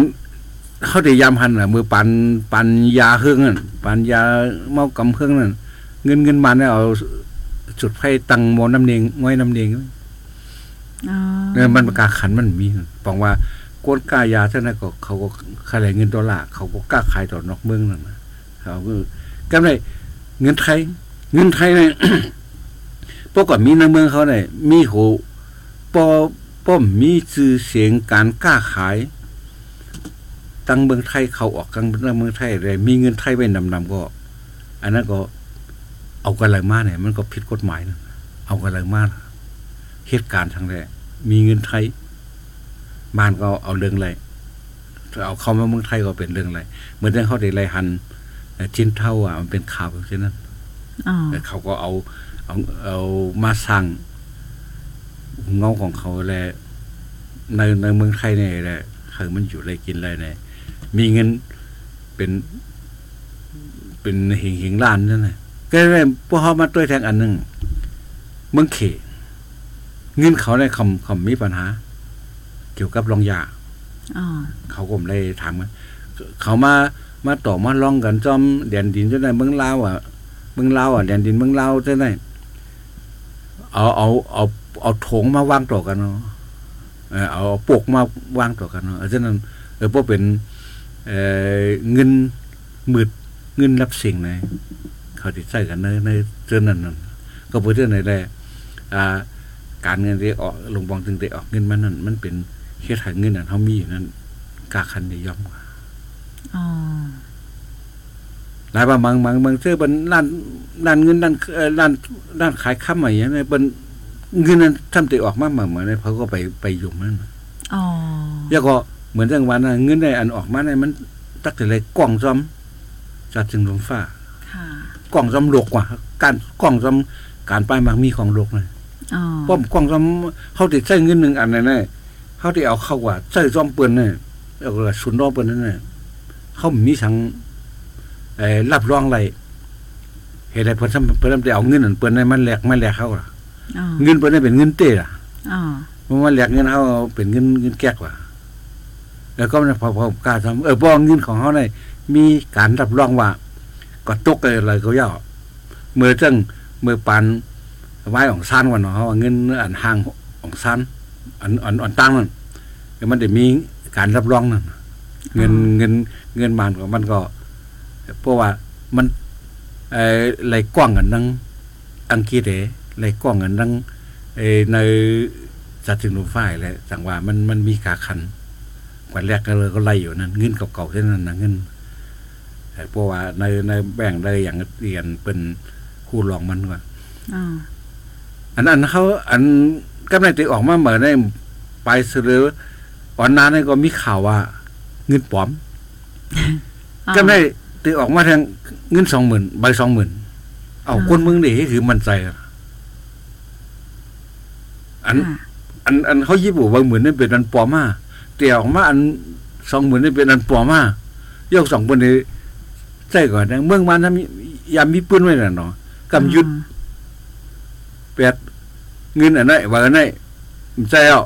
C: เขาได้ยามหันอะมือปันปันยาเครื่องนั่นปันยาเมากำเครื่องนั่น เงินเงินมันเนี่ยเอาจุดไฟตังโมน้ำเนียงง่อยน้ำเนียง
B: อ๋อ
C: เนี่ยมันประกาขันมันมีบอกว่าโกนกล้ายาเท่านั้นก็เขาก็ขายเงินดอลลาร์เขาก็กล้าขายต่อนอกเมืองนั่นนะเขาก็ก็ได้เงินไทย เงินไทยเนี่ยปกติมีในเมืองเขาเนี่ยมีโหปอป้อมมีชื่อเสียงการกล้าขายตั้งเมืองไทยเขาออกตั้งเมืองไทยเลยมีเงินไทยไว้นำนำก็ อันนั้นก็ เอากันอะไรมาเนี่ย มันก็ผิดกฎหมายนะเอากันอะไรมาเหตุการณ์ทางแรกมีเงินไทยบ้านก็เอาเรื่องอะไรถ้าเอาเข้ามาเมืองไทยก็เป็นเรื่องอะไรเหมือนที่เขาได้ไรหันเอ่อชิ้นเท่าอะมันเป็นข่าวแบบนั้น
B: อ๋อ
C: แต่เขาก็เอาเอาเอามาสั่งเงาของเขาแหละในในเมืองไทยเนี่ยแหละคือมันอยู่อะไรกินอะไรเนี่ยมีเงินเป็น เป็นหิงหิงล้านนั่นแหละ ก็เลยพวกเขามาด้วยแทงอันหนึ่งเมืองเขเงินเขาได้คำคำมีปัญหา เกี่ยวกับรองยา
B: อ๋อ
C: เขาก็ไม่ได้ถามกันเขามามาต่อมาลองกันจอมแดนดินจะได้เมืองลาวอะเมืองลาวอะแดนดินเมืองลาวจะได้เอาเอาเอาเอาโถงมาวางต่อกันเนาะเออเอาปกมาวางต่อกันเนาะฉะนั้นเออพวกเป็นเออเงินมืดเงินรับสิ่งใน เขาติดใส่กันในในเจ้านั้นนั่นก็เพื่อเจ้าในแหละอ่าการเงินที่ออกลงบองตึงได้ออกเงินมันนั่น มันเป็นเฮ็ดให้เงินนั่นเขามีอยู่นั่นกาคันได้ย่อมกว่า
B: อ๋อ
C: หลายบางบางบางบางเสื้อเป็นร้านร้านเงินร้านเอ่อร้านร้านขายข้ามอะไรอย่างเงี้ยเป็นเงินนั้นทำติออกมาเหมือนเหมือนเขาก็ไปไปยุ่มนั่น
B: อ๋อ
C: แล้วก็เหมือนจังหวะนั้นเงินได้อันออกมาในมัน ตักแต่เลยกล่องซ้อมจัดจึงลมฟ้า
B: ค่ะ
C: กล่องซ้อมโลกกว่า การกล่องซ้อมการไปมามีของโลกเลย
B: อ๋อ
C: ป้อมกล่องซ้อมเขาติดใช้เงินหนึ่งอันนั่นแน่เขาติเอาเข้าว่าใช้ซ้อมเปืนเนี่ยแล้วก็สุนรอเปืนนั่นแน่เขามีสังเอ่อรับรองอะไรเหตุใดเพิ่นทำเพิ่นทำได้เอาเงินนั่นเปิ้นให้มันแลกมันแลกเขาล่ะ
B: อ๋อ
C: เงินเปิ้นให้เป็นเงินเต้ล่ะ
B: อ๋อ
C: เพราะว่าแลกเงินเขาเป็นเงินเงินแก๊กว่ะแล้วก็พอพอกล้าทำเออบ่เงินของเขาเนี่ยมีการรับรองว่า ก็ตกอะไรก็ย่อเมื่อจังเมื่อปันไว้ของซานวันเนาะเขาว่าเงินอันห่างของซานอันอันอันตั้งนั่นแล้วมันได้มีการรับรองนั่นเงินเงินเงินบานของมันก็เพราะว่ามันเอ่อไหลกว้างกันดังอังกฤษเอไหลกว้างกันดังเอ่อในจัดถึงลมฝ่ายแหละจังว่ามันมันมีกาคันกว่าแรกก็เลยก็ไล่อยู่นั่นเงินเก่าๆเท่านั้นนะเงินแต่ เพราะว่าในในแบ่งได้อย่างเรียนเป็นคู่รองมันว่า
B: อ๋อ
C: อันนั้นเขาอันกำไรตีออกมาเหมือนได้ไปสืออ่อนนานนี่ก็มีข่าวว่า เงินปลอมก็ได้ตีออกมาทางเงินสองหมื่นใบสองหมื่นเอาคนมึงดิคือมันใจอะอัน
B: ค่ะ
C: อันอันเขายิบว่าหมื่นนี่เป็นอันปลอมมาตีออกมาอันสองหมื่นนี่เป็นอันปลอมมายกสองคนนี้ ใจก่อนนะเมืองมันนะมียามมีปืนไว้น่ะเนาะกำยุดแปดเงินอันไหนว่าอันไหนใจเอา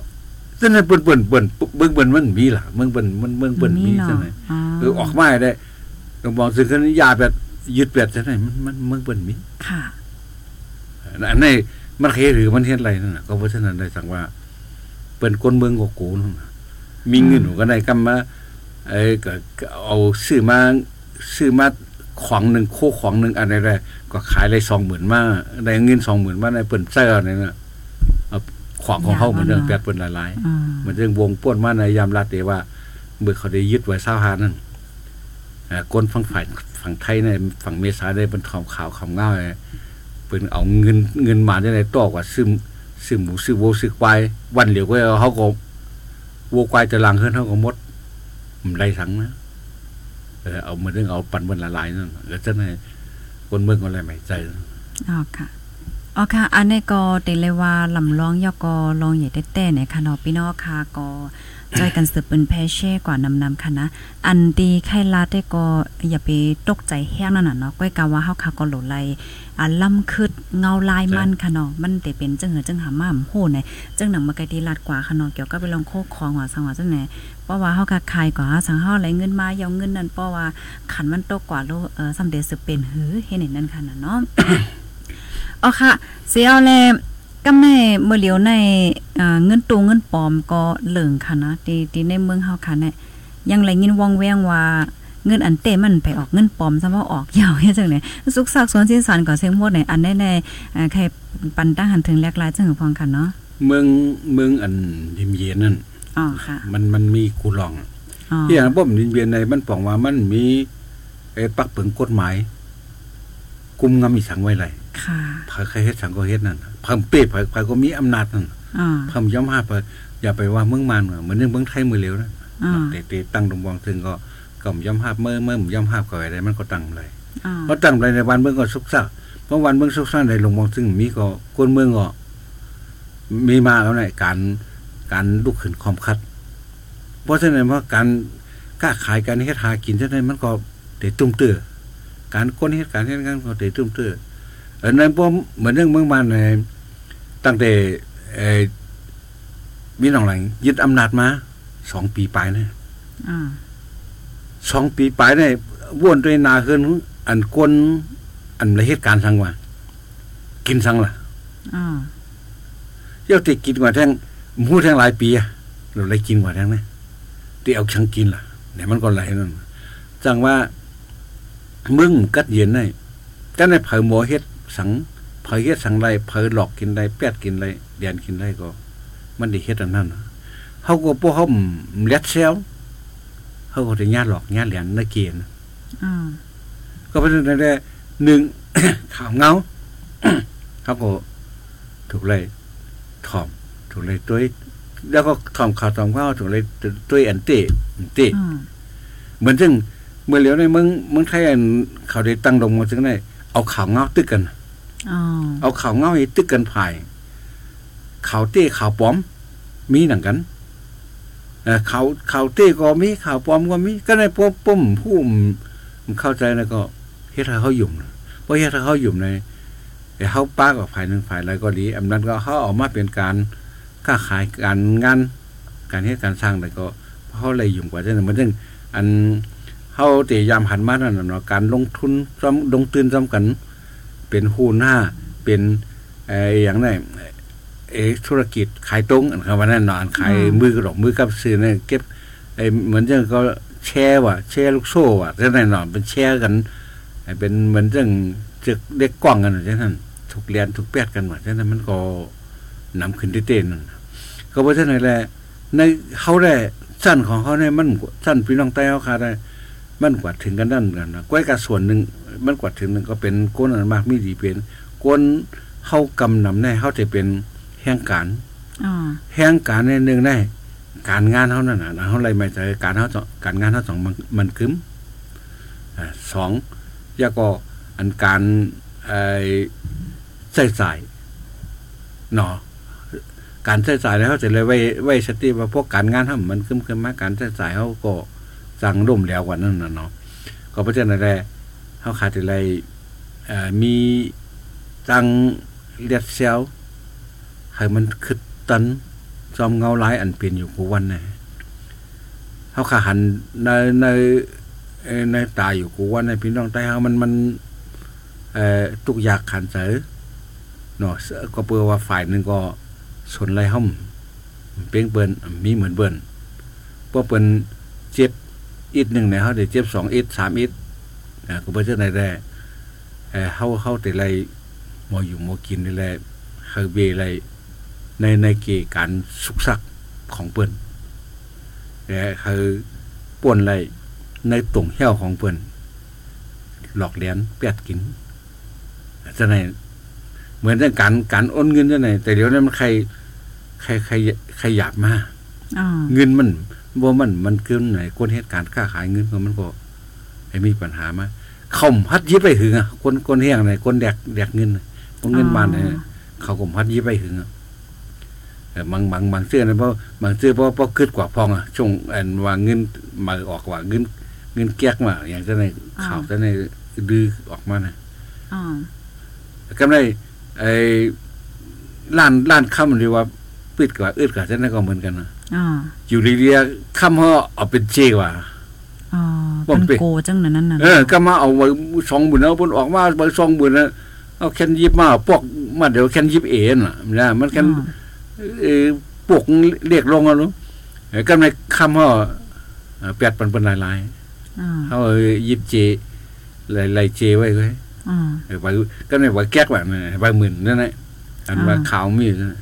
C: ฉะนั้นเปิ้นเปิ้นเปิ้นเบิ่งเปิ้นมันมีล่ะเมืองเปิ้นมันเมืองเปิ้นมี
B: เนาะ
C: จังได
B: อ๋อ
C: เออออกมาได้ต้องบอกสึกกันยาแบบยึดแบบจะไหนมันมันเมืองเปิ้นมี
B: ค่ะ
C: อันนี้มันเคหรือมันเฮ็ดอะไรนั่นน่ะก็เพราะฉะนั้นได้สั่งว่าเปิ้นคนเมืองก็โกนั่นน่ะมีเงินหนูก็ได้กำมาไอ้ก็ก็เอาซื้อมา ซื้อมาของหนึ่งโคของหนึ่งอันใดได้ก็ขายได้สองหมื่นมาได้เงินสองหมื่นมาในเปิ้นเสื้อนี่น่ะเอาของของเขาเหมือนเดิมแปดเปิ้นหลายๆ
B: อืม
C: มันเรื่องวงป้วนมาในยามราตรีว่าเมื่อเขาได้ยึดไว้เศร้าหานั่นเอ่อคนฝั่งฝ่ายฝั่งไทยในฝั่งเมษาได้เป็นทองขาวคำเง่าเลยเป็นเอาเงินเงินมาได้ในต่อกว่าซื้อซื้อหมูซื้อโวซื้อควายวันเหลียวก็เอาเขาก็โวควายจะลังขึ้นเขาก็หมดมันไรทั้งนะ เออเอามาเรื่องเอาปั่นบนละลายนั่นแล้วจะในคนเมืองก็อะไรไม่ใจ
B: อ๋อค่ะอ๋อค่ะ อันนี้ก็เตเลว่าลำลองยอกอลองใหญ่แต่เนี่ยค่ะนาะพี่น้องค่ะก็จอยกันสืบเป็นแพเช่กว่านำนำค่ะนะ อันดีไข่ลาได้ก็อย่าไปตกใจแห้งนั่นน่ะเนาะก้อยกาว่าเฮาค่ะก็หลดไหลอันล่ำคึดเงาลายมันค่ะเนาะมันแต่เป็นจังเหือจังหามาหำโหเนี่ยจังหนังมาไกลตีลาดกว่าค่ะเนาะเกี่ยวกับไปลองโคกของว่าสังว่าจังไหน เพราะว่าเฮาก็ขายกว่าสังเฮาไหลเงินมาเอาเงินนั่นเพราะว่าขันมันตกกว่าโลเออสำเร็จสืบเป็นหือเฮ็ดให้นั่นค่ะน่ะเนาะอ๋อค่ะเสียเอาแลกำในเมื่อเหลียวในอ่าเงินตูเงินปลอมก็เหลิงค่ะนะที่ที่ในเมืองเฮาค่ะเนี่ยยังไหลยินวองแวงว่าเงินอันเต้มันไปออกเงินปลอมซะว่าออกยาวเฮ็ดจังได๋สุกซากสวนสินสารก็เซ็งหมดในอันได้ในอ่าใครปันตั้งหันถึงแลกหลายจังหือพองค่ะเนาะ
C: เมืองเมืองอันยิมเย็นนั่น
B: อ๋อค่ะ
C: มันมันมีกูลอง
B: อ๋อ
C: ที่อย่างบ่มยินเย็นในมันปองว่ามันมีไอ้ปักเปิงกฎหมายกุมงำมีสังไว้ไร
B: ค่ะ
C: ใครใครเฮ็ดสังก็เฮ็ดนั่นเพิ่มเป๊ะใครก็มีอำนาจนั่น
B: อ๋อ
C: เพิ่มย้ำหาไปอย่าไปว่าเมืองมันเหมือนเรื่องเมืองไทยมือเหลวนะ
B: อ๋อ
C: แต่แต่ตั้งดงวองถึงก็ก็ย้ำหาเมื่อเมื่อย้ำหาก็อะไรมันก็ตั้งเลย
B: อ๋อ
C: เพราะตั้งไรในวันเมืองก็สุกซักเพราะวันเมืองสุกซักในหลวงวองซึ่งมีก็คนเมืองก็มีมาแล้วในการ การลุกขึ้นความคัด เพราะฉะนั้นว่าการค้าขายการเฮ็ดหากินฉะนั้นมันก็เตะตุ้มเตื้อการคนเฮ็ดการเฮ็ดงานก็เตะตุ้มเตื้ออันนั้นพวกเหมือนเรื่องเมืองบ้านในตั้งแต่เอ่อมีน้องหลังยึดอำนาจมาสองปีปลายนะ
B: อ๋อ
C: สองปีปลายเนี่ยวนด้วยนาขึ้นอันคนอันละเหตุการณ์สังว่า กินสังล่ะ
B: อ๋อ
C: เจ้าติกินกว่าแท่ง หมูแท่งหลายปีอะเราเลยกินกว่าแท่งนะที่เอาชังกินล่ะเนี่ยมันก็ไหลนั่นจังว่ามึงกัดเย็นได้แต่ในเผยหมอเฮ็ดสังเผยเฮ็ดสังไรเผยหลอกกินไรแปดกินไรเดียนกินไรก็ มันได้เฮ็ดอันนั้นน่ะเขาก็พวกเขาเล็ดเซลเขาก็จะญาติหลอกญาติเหรียญนักเกียน
B: อ๋อ
C: ก็เป็นนั่นแหละหนึ่งข่าวเงาเขาก็ถูกเลยถอม ถูกเลยตัวแล้วก็ถอมข่าวถอมข้าวถูกเลยตัวอันเตะอันเตะ
B: อ๋อ
C: เหมือนซึ่งเมื่อเหลียวในเมืองเมืองไทยอันเขาได้ตั้งลงมาซึ่งได้เอาข่าวเงาตึกกัน
B: อ๋อ
C: เอาข่าวเงาให้ตึกกันภายข่าวเต้ข่าวปลอม มีหนังกันเอ่อข่าวข่าวเต้ก็มีข่าวปลอมก็มีก็ในพวกปุ่มผู้มันเข้าใจแล้วก็เฮ็ดให้เขาหยุ่มนะเพราะเฮ็ดให้เขาหยุ่มในไอ้เขาป้ากับฝ่ายหนึ่งฝ่ายอะไรก็ดีอันนั้นก็เขาออกมาเป็นการ ค้าขายการงานการเฮ็ดการสร้างแต่ก็เขาเลยยุ่มกว่าเช่นมือนเรื่องอันเขาเตยามหันมานั่นน่ะเนาะการลงทุนซ้ำลงทุนซ้ำกัน เป็นหุ้นหน้าเป็นไอ้อย่างไรเออธุรกิจขายตรงอันคำว่านั่นเนาะอันขายมือกระดอกมือกับซื้อเนี่ยเก็บไอ้เหมือนจังก็แชร์ว่ะแชร์ลูกโซ่ว่ะจังนั้นเนาะเป็นแชร์กันไอ้เป็นเหมือนจังจึกเด็กกว้างกันจังนั้นถูกเรียนถูกแปดกันว่ะจังนั้นมันก็นำขึ้นเต้นๆนั่นน่ะ ก็เพราะฉะนั้นแหละในเขาได้สั้นของเขาเนี่ยมันสั้นพี่น้องใต้เขาขาได้มันกว่าถึงกันนั่นกันนะก้อยกับส่วนหนึ่งมันกว่าถึงหนึ่งก็เป็นก้นอันมากมีดีเป็นก้นเข้ากำนำแน่เขาจะเป็นแห่งการ
B: อ๋อ
C: แห่งการในหนึ่งแน่การงานเขานั่นน่ะเขาอะไรไม่ใจการเขาต้องการงานเขาสองมันมันกึมอ่าสองยาก็อันการไอ้ใช้จ่ายเนาะ การใช้จ่ายแล้วเขาจะเลยไว้ไว้สติว่าพวกการงานเขามันกึมขึ้นมาการใช้จ่ายเขาก็สั่งร่มแล้วกว่านั้นนะเนาะก็เพราะฉะนั้นแหละเขาขาดอะไรเอ่อมีตังเลียดเซลให้มันคึดตันจอมเงาหลายอันเป็นอยู่กูวันนะเขาขาหันในในในตาอยู่กูว่าในพี่น้องใต้เฮามันมันเอ่อทุกอยากขันเสือเนาะเสือก็เปือว่าฝ่ายหนึ่งก็ สนไรห่อมเป้งเปิ้นมีเหมือนเปิ้นพราะเปิ้นเจ็บอีกหนึ่งเนี่ยเฮาได้เจ็บสองอีกสามอีกอ่าก็บ่เจอไหนได้เอ่เฮาเฮาแต่ไรมออยู่มอกินนี่แหละเฮาเบไรในในเกี่การสุกสักของเปิ้นแต่คือป่วนไรในตุ่งเหี่ยวของเปิ้นหลอกเลี้ยนเปียดกินจะไหน เหมือนเรื่องการการโอนเงินจะไหนแต่เดี๋ยวนี้มันใครใครใครใครหยาบมา
B: อ๋อ
C: เงินมันว่ามันมันเกินไหนคนเหตุการณ์ค้าขายเงินของมันก็ไอ้มีปัญหามาเขาพัดยิบไปถึงอะคนคนเฮียงไหนคนแดกแดกเงินน่ะพวกเงินบานเนี่ยเขาก็พัดยิบไปถึงอะแต่บางบางบางเสื้อนะเพราะบางเสื้อเพราะเพราะคืดกว่าพองอะช่วงอันว่าเงินมาออกว่าเงิน เงินแก๊กมาอย่างจะในข่าวจะในดื้อออกมานะ
B: อ๋อ
C: ก็ได้ ไอ้ล้านล้านค่ำหรือว่าปิดกว่าอึดกว่าจะนั่นก็เหมือนกันนะ
B: อ๋อ
C: อยู่เรียๆค่ำเขาเอาเป็นเจกว่า
B: อ๋อ
C: บ่
B: เป็น
C: เป็น
B: โกจังนั้นนั่นน่ะ
C: เออก็มาเอาไว้สองบุญเอาบนออกมาไว้สองบุญนะเอาแค่นยิบมาพวกมาเดี๋ยวแค่นยิบเอ็นอะนะมันแค่น
B: อ๋อ
C: เออพวกเรียกลงอะรู้เออก็ในคำเขาเอ่อแปดปันปันหลายลาย
B: อ๋อ
C: ๆเขาเอายิบเจหลายลายเจไว้ไว้
B: อ๋อ
C: เออ ไว้ก็ในไว้แก๊กแบบนั้นไว้หมื่นนั่นแหละอันว่า
B: อ่า
C: ขาวมีนั่นน่ะ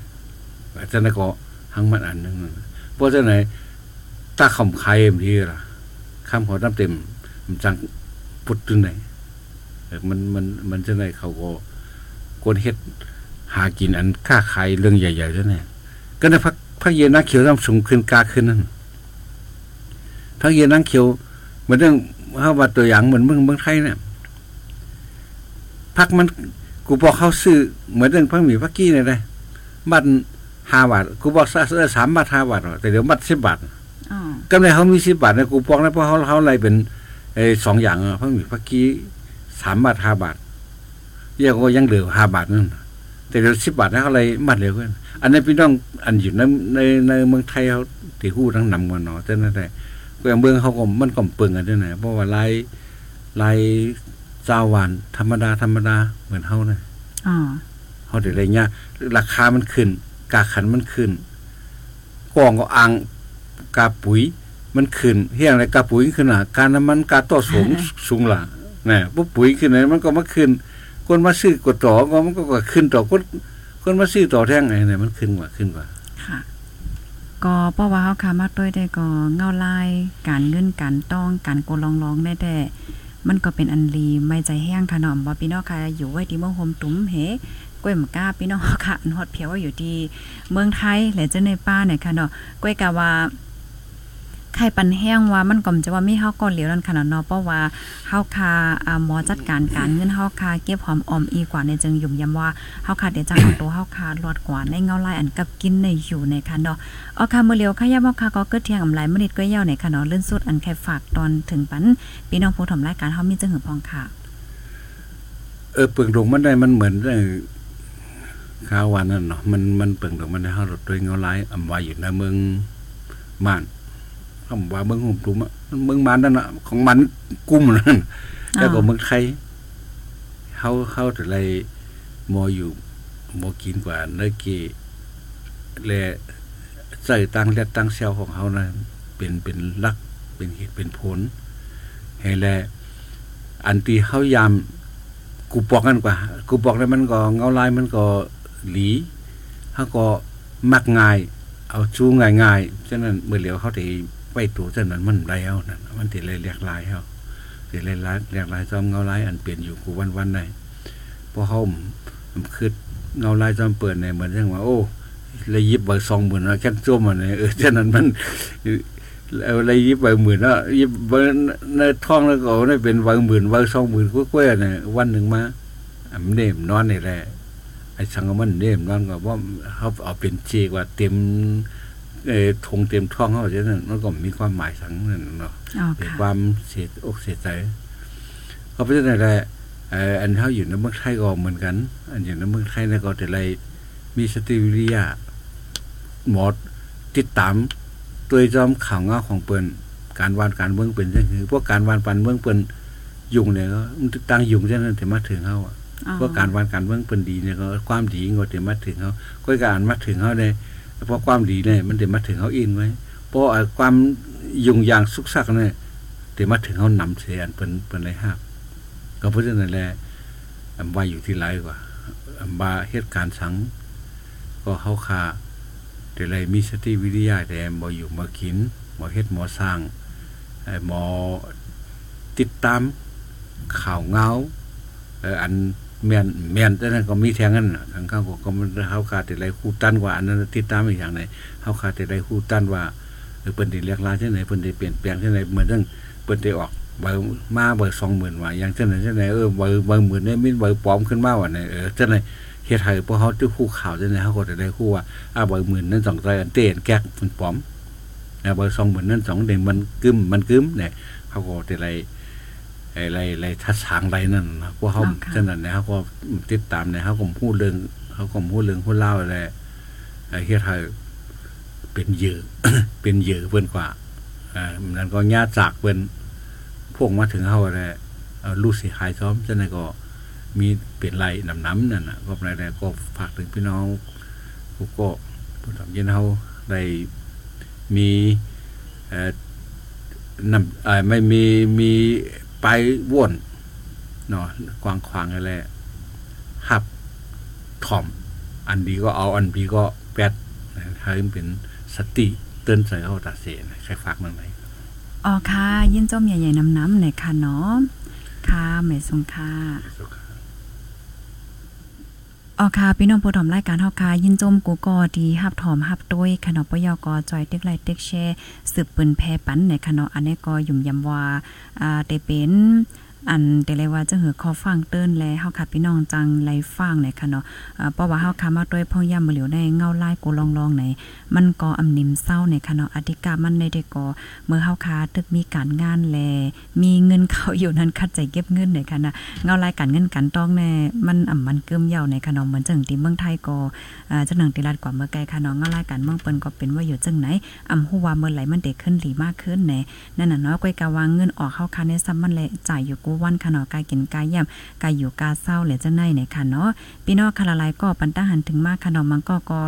C: แต่ฉะนั้นก็ทั้งมันอันนึงนั่นน่ะเพราะฉะนั้นถ้าคำใครมันทีล่ะคำขาน้ำเต็มมันจังพุดตึงไหนเออมันมันมันจะไหนเขาก็คนเฮ็ดหากินอันค้าขายเรื่องใหญ่ๆแล้วเนี่ยก็ในพักพักเย็นนักเขียวน้ำสูงขึ้นกาขึ้นนั่นพักเย็นนักเขียวเหมือนเรื่องเขาว่าตัวอย่างเหมือนเมืองเมืองไทยเนี่ย พักมันกูบอกเขาซื้อเหมือนเรื่องพักหมีพักกี้เนี่ยนะบัตรห้าบาทกูบอกซะเออสามบาทห้าบาทหรอกแต่เดี๋ยวบัตรสิบบาท
B: อ๋อ
C: ก็เลยเขามีสิบบาทนะกูปองนะเพราะเขาเขาอะไรเป็นไอ้สองอย่างอะเพราะมีพักกี้สามบาทห้าบาทเรียกว่ายังเหลือห้าบาทนั่นแต่เดี๋ยวสิบบาทนะเขาอะไรมัดเหลือเพื่อนอันนี้พี่น้องอันอยู่ในในในเมืองไทยเขาตีหู้ทั้งนำกันเนาะแต่นั่นแหละก็อย่างเมืองเขาก็มันก็เปิงกันด้วยนะเพราะว่าลายลาย เจ้าหวานธรรมดาธรรมดาเหมือนเขานะ
B: อ๋อ
C: เขาเดี๋ยวอะไรเงี้ยราคามันขึ้น กาขันมันขึ้นกองก็อ่างกาปุ๋ยมันขึ้นเฮียงอะไรกาปุ๋ยขึ้นอะการน้ำมันกาต่อสูงสูงล่ะนะปุ๊บปุ๋ยขึ้นไหนมันก็มาขึ้นคนมาซื้อกดต่อก็มันก็ก็ขึ้นต่อคนคนมาซื้อต่อแท่งไงเนี่ยมันขึ้นกว่าขึ้นกว่า
B: ค่ะก็เพราะว่าเฮาคามาด้วยได้ก็เงาลายการเงินการต้องการโกลองร้องได้แต่ มันก็เป็นอันลีไม่ใจแห้งค่ะนาะบ่พี่น้องค่ะอยู่ไว้ที่เมืองโฮมตุ้มเฮก้วยหมก้าพี่น้องค่ะนฮอดเพียวว่าอยู่ที่เมืองไทยและจะในป้าเนี่ยค่ะเนาะก้วยกะว่า ไข่ปันแห้งว่ามันก็จะว่ามีเฮาก่อนเหลียวนั่นค่ะเนาะเพราะว่าเฮาคาอ่าหมอจัดการการเงินเฮาคาเก็บหอมออมอีกว่าในจึงยุ่มยำว่าเฮาคาเดี๋ยวจะเอาตัวเฮาคารอดกว่าในเงาลายอันกับกินในอยู่ในค่ะเนาะเอาค่ะมื้อเลียวค่ะยามเฮาคาก็เกิดเที่ยงอำไลมื้อนิดก็ยาวในค่ะเนาะเลื่อนสุดอันแค่ฝากตอนถึงปันพี่น้องผู้ทำรายการเฮามีจังหือพองค่ะ
C: เออเปลืองดงมันได้มันเหมือนเรื่อข้าววันนั่นเนาะมันมันเปลืองดงมันได้ห้ารถด้วยเงาลายอำวาอยู่ในเมืองม่าน คำว่าเมืองหุ่มตุมอะมันเมืองม่านนั่นน่ะของมันกุ้มนั่นแล้วก็เมืองไทยเขาเขาแต่ไรมออยู่มอกินกว่าเนื้อกีและใส่ตังและตังเซลของเขานะเป็นเป็นลักเป็นเหตุเป็นผลให้แลอันที่เขายามกูปอกกันกว่า กูปอกแล้วมันก็เงาลายมันก็หลีเขาก็มักง่าย เอาชูง่ายง่ายๆฉะนั้นเมื่อเหลียวเขาได้ ไปตัวฉะนั้นมันได้เอานั่นมันติเลยเรียกลายเขาติเลยลายเรียกลายจอมเงาลายอันเปลี่ยนอยู่กูวันวันๆได้พอเขามันคือเงาลายจอมเปิดเนี่ยเหมือนอย่างว่า โอ้เลยยิบเบอร์สองหมื่นแล้วแค่จ้วมมันเนี่ยเออฉะนั้นมันเอาอะไรยิบใบหมื่นแล้วยิบใบในท้องแล้วก็ได้เป็นใบหมื่นใบสองหมื่นกล้วยๆเนี่ยวันหนึ่งมาอะมันเนมนอนนี่แหละไอ้สังกมันเนมนอนก็ว่าเขาเอาเป็นเจกว่าเต็ม เออทงเต็มท้องเขาฉะนั้นมันก็มีความหมายสังนั่นเนาะ
B: อ๋อ
C: เป็น
B: ค่ะ
C: ความเสียอกเสียใจเขาเพราะฉะนั้นแหละเอ่ออันเขาอยู่ในเมืองไทยก็เหมือนกัน อันอยู่ในเมืองไทยเนี่ยก็แต่ไรมีสติวิริยะหมอติดตามตัวจอมข่าวเงาของเปิ้นการวานการเมืองเป็นจังคือพวกการวานปันเมืองเปิ้นยุ่งเนี่ยก็มันตั้งยุ่งจังนั้นถึงมาถึงเฮาอะ
B: อ๋อ
C: พวกการวานการเมืองเปิ้นดีเนี่ยก็ความดีงดถึงมาถึงเฮาก็การมาถึงเฮาเนี่ย เพราะความดีเนี่ยมันถึงมาถึงเฮาอินไว้เพราะไอ้ความยุ่งยากสุกซักเนี่ยถึงมาถึงเฮานำเสียอันเปิ้นเปิ้นเลยฮับก็เพราะฉะนั้นแหละอำว่าอยู่ที่ไรกว่าอำว่าเหตุการณ์สัง ก็เฮาคาแต่ไรมีสติวิทยาแต่บ่อยู่มากินบ่เฮ็ดหมอสร้างหมอติดตามข่าวเงาเอออัน แม่นแม่นแต่นั้นก็มีแทงกันน่ะทางข้างก็ก็มันเฮาคาดแต่ไรคู่ตันว่าอันนั้นติดตามอีกอย่างไหนเฮาคาดแต่ไรคู่ตันว่าเออเพิ่นได้เรียกลาจังไหนเพิ่นได้เปลี่ยนแปลงจังไหนเหมือนจังเพิ่นได้ออกเบอร์มาเบอร์20,000ว่าอย่างจังไหนจังไหนเออเบอร์เบอร์หมื่นเนี่ยมีเบอร์ปลอมขึ้นมาว่าไหนเออจังไหนเฮ็ดให้พวกเขาที่คู่ข่าวจังได๋เขาก็จะได้คู่ว่าอ่าเบอร์หมื่นนั้นสองใจอันเต้นแก๊กมันปลอมนะเบอร์สองหมื่นนั้นสองเด่นมันกึมมันกึมเนี่ยเขาก็จะได้ ไอ้ไรไรทัดสางไรนั่นนะพวกเขา
B: อ๋อค่ะ
C: ฉะนั้นเนี่ยเขาก็ติดตามเนี่ยเขาก็พูดเรื่องเขาก็พูดเรื่องพูดเล่าอะไรไอ้เฮ็ดให้เป็นเหยื่อเป็นเหยื่อเพิ่นกว่าอ่านั้นก็ญาติจากเพิ่นพวกมาถึงเฮาอะไรเอาลูกสิหายซ้อมจังได๋ก็มีเปลี่ยนไรน้ำน้ำนั่นนะก็อะไรแต่ก็ฝากถึงพี่น้องผู้ก็ผู้ทำเย็นเฮาได้มีเอ่อนำเอ่อไม่มีมี ไปว่นเนาะกวางขวางอะไรหับถ่อม อันดีก็เอาอันบีก็แปดให้มันเป็นสติเตือนใจเขาตัดเสียนะใครฝากมันไหม
B: อ๋อค่ะ ยินจมใหญ่ๆน้ำๆหน่อยค่ะเนาะค่ะหมายสงค่ะ ออค่ะพี่น้องผู้ถมรายการเฮาค่ะยินจมกูกอดีฮับถอมฮับด้วยขนมปยกจอยเต็กไลเต็กแชร์สืบปืนแพรปันในขนมอันนี้ก็ยุ่มยำว่าอ่าได้เป็น อันแต่เลยว่าจะหือคอฟังเติ้นแลเฮาค่ะพี่น้องจังไลฟังในค่ะเนาะเพราะว่าเฮาค่ะมาด้วยพ่อย่ำมือเหลียวได้เงาลายกูลองๆในมันก็อำนิมเศร้าในค่ะเนาะอธิกามันได้ได้ก็เมื่อเฮาค่ะตึกมีการงานแล มีเงินเข้าอยู่นั้นคัดใจเก็บเงินในค่ะนะเงารายการเงินกันต้องแน่มันอ่ำมันเกิมเยาในขนมเหมือนจังที่เมืองไทยก็อ่าจังหนังติรัดกว่าเมื่อไกลค่ะน้องเงารายการเมืองเปิ้นก็เป็นว่าอยู่จังไหนอ่ำฮู้ว่าเมื่อไหร่มันเด็กขึ้นหลีมากขึ้นแหน่นั่นน่ะเนาะก้อยกะวางเงินออกเข้าคันในซ้ำมันแลจ่ายอยู่กูวันค่ะเนาะกายกินกายย่ำกายอยู่กาเศร้าเหละจังไหนไหนค่ะเนาะพี่น้องคาราไลก็ปันตาหันถึงมากค่ะเนาะมันก็ก็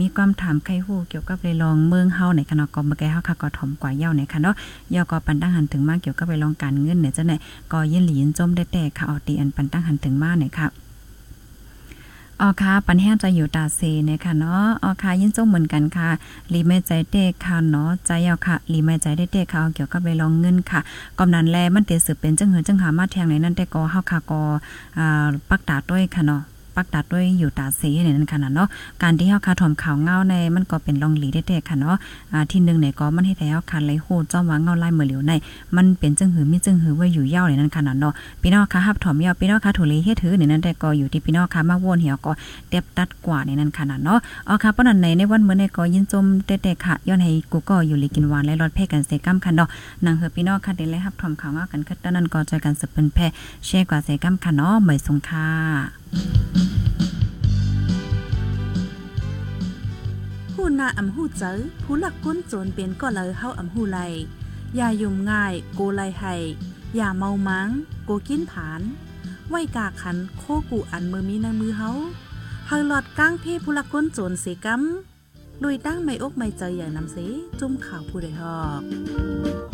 B: มีความถามไข้หู้เกี่ยวกับเลยลองเมืองเฮาในค่ะเนาะก็มาแก่เฮาค่ะก็ถมกว่าเย้าในค่ะเนาะย่อก็ปันตาหันถึงมากเกี่ยวกับไปลองการเงินเนี่ยจังไหนก็ยินหลียินจมได้แต่ค่ะเอาตีอันปันตั้งหันถึงมากไหนค่ะ อ๋อค่ะปันแห้งจะอยู่ตาเซเนี่ยค่ะเนาะอ๋อค่ะยินจมเหมือนกันค่ะรีไม่ใจเด็กค่ะเนาะใจเอาค่ะรีไม่ใจได้เด็กค่ะเอาเกี่ยวกับไปลองเงินค่ะกำนันแลมันเตสืบเป็นจังเหินจังหามาแทงในนั้นแต่ก็เฮาค่ะก็อ่าปักตาด้วยค่ะเนาะ ปักตัดด้วยอยู่ตาเซเนี่ยนั่นค่ะเนาะการที่เฮาคาถมข่าวเงาในมันก็เป็นลองหลีได้แต่ค่ะเนาะอ่าที่หนึงเนี่ยก็มันเฮ็ดให้เฮาคันไหลโหจ้อมว่าเงาลายมือเหลียวในมันเป็นจังหือมีจังหือไว้อยู่ยาวในนั้นขนาดเนาะพี่น้องค่ะฮับถมยาวพี่น้องค่ะถูลีเฮ็ดถือในนั้นแต่ก็อยู่ที่พี่น้องค่ะมาวนเหี่ยวก็เต็บตัดกว่าในนั้นขนาดเนาะอ๋อค่ะปะนั้นในในวันมื้อในก็ยินจมเตะๆค่ะย้อนให้กูก็อยู่ลีกินหวานและรอดแพ้กันเสกำคันเนาะนางเฮอพี่น้องค่ะได้เลยฮับถมข่าวเงากันคือตอนนั้นก็จอยกันสืบเป็นแพ้แชร์กว่าเสกำคันเนาะเหมยสงค่ะ
A: ผู้นาอำหูเจอผู้หลักก้นโจรเป็นก็เลยเฮาอำหูไลอย่ายุ่มง่ายโกไลไห้อย่าเมามังโกกินผานไว้กาขันโคกูอันมือมีในมือเฮาเฮาหลอดก้างเพผู้หลักก้นโจรเสกำลุยตั้งไม่อกไม่ใจอย่างนำเสจุ่มข่าวผู้ใดฮอก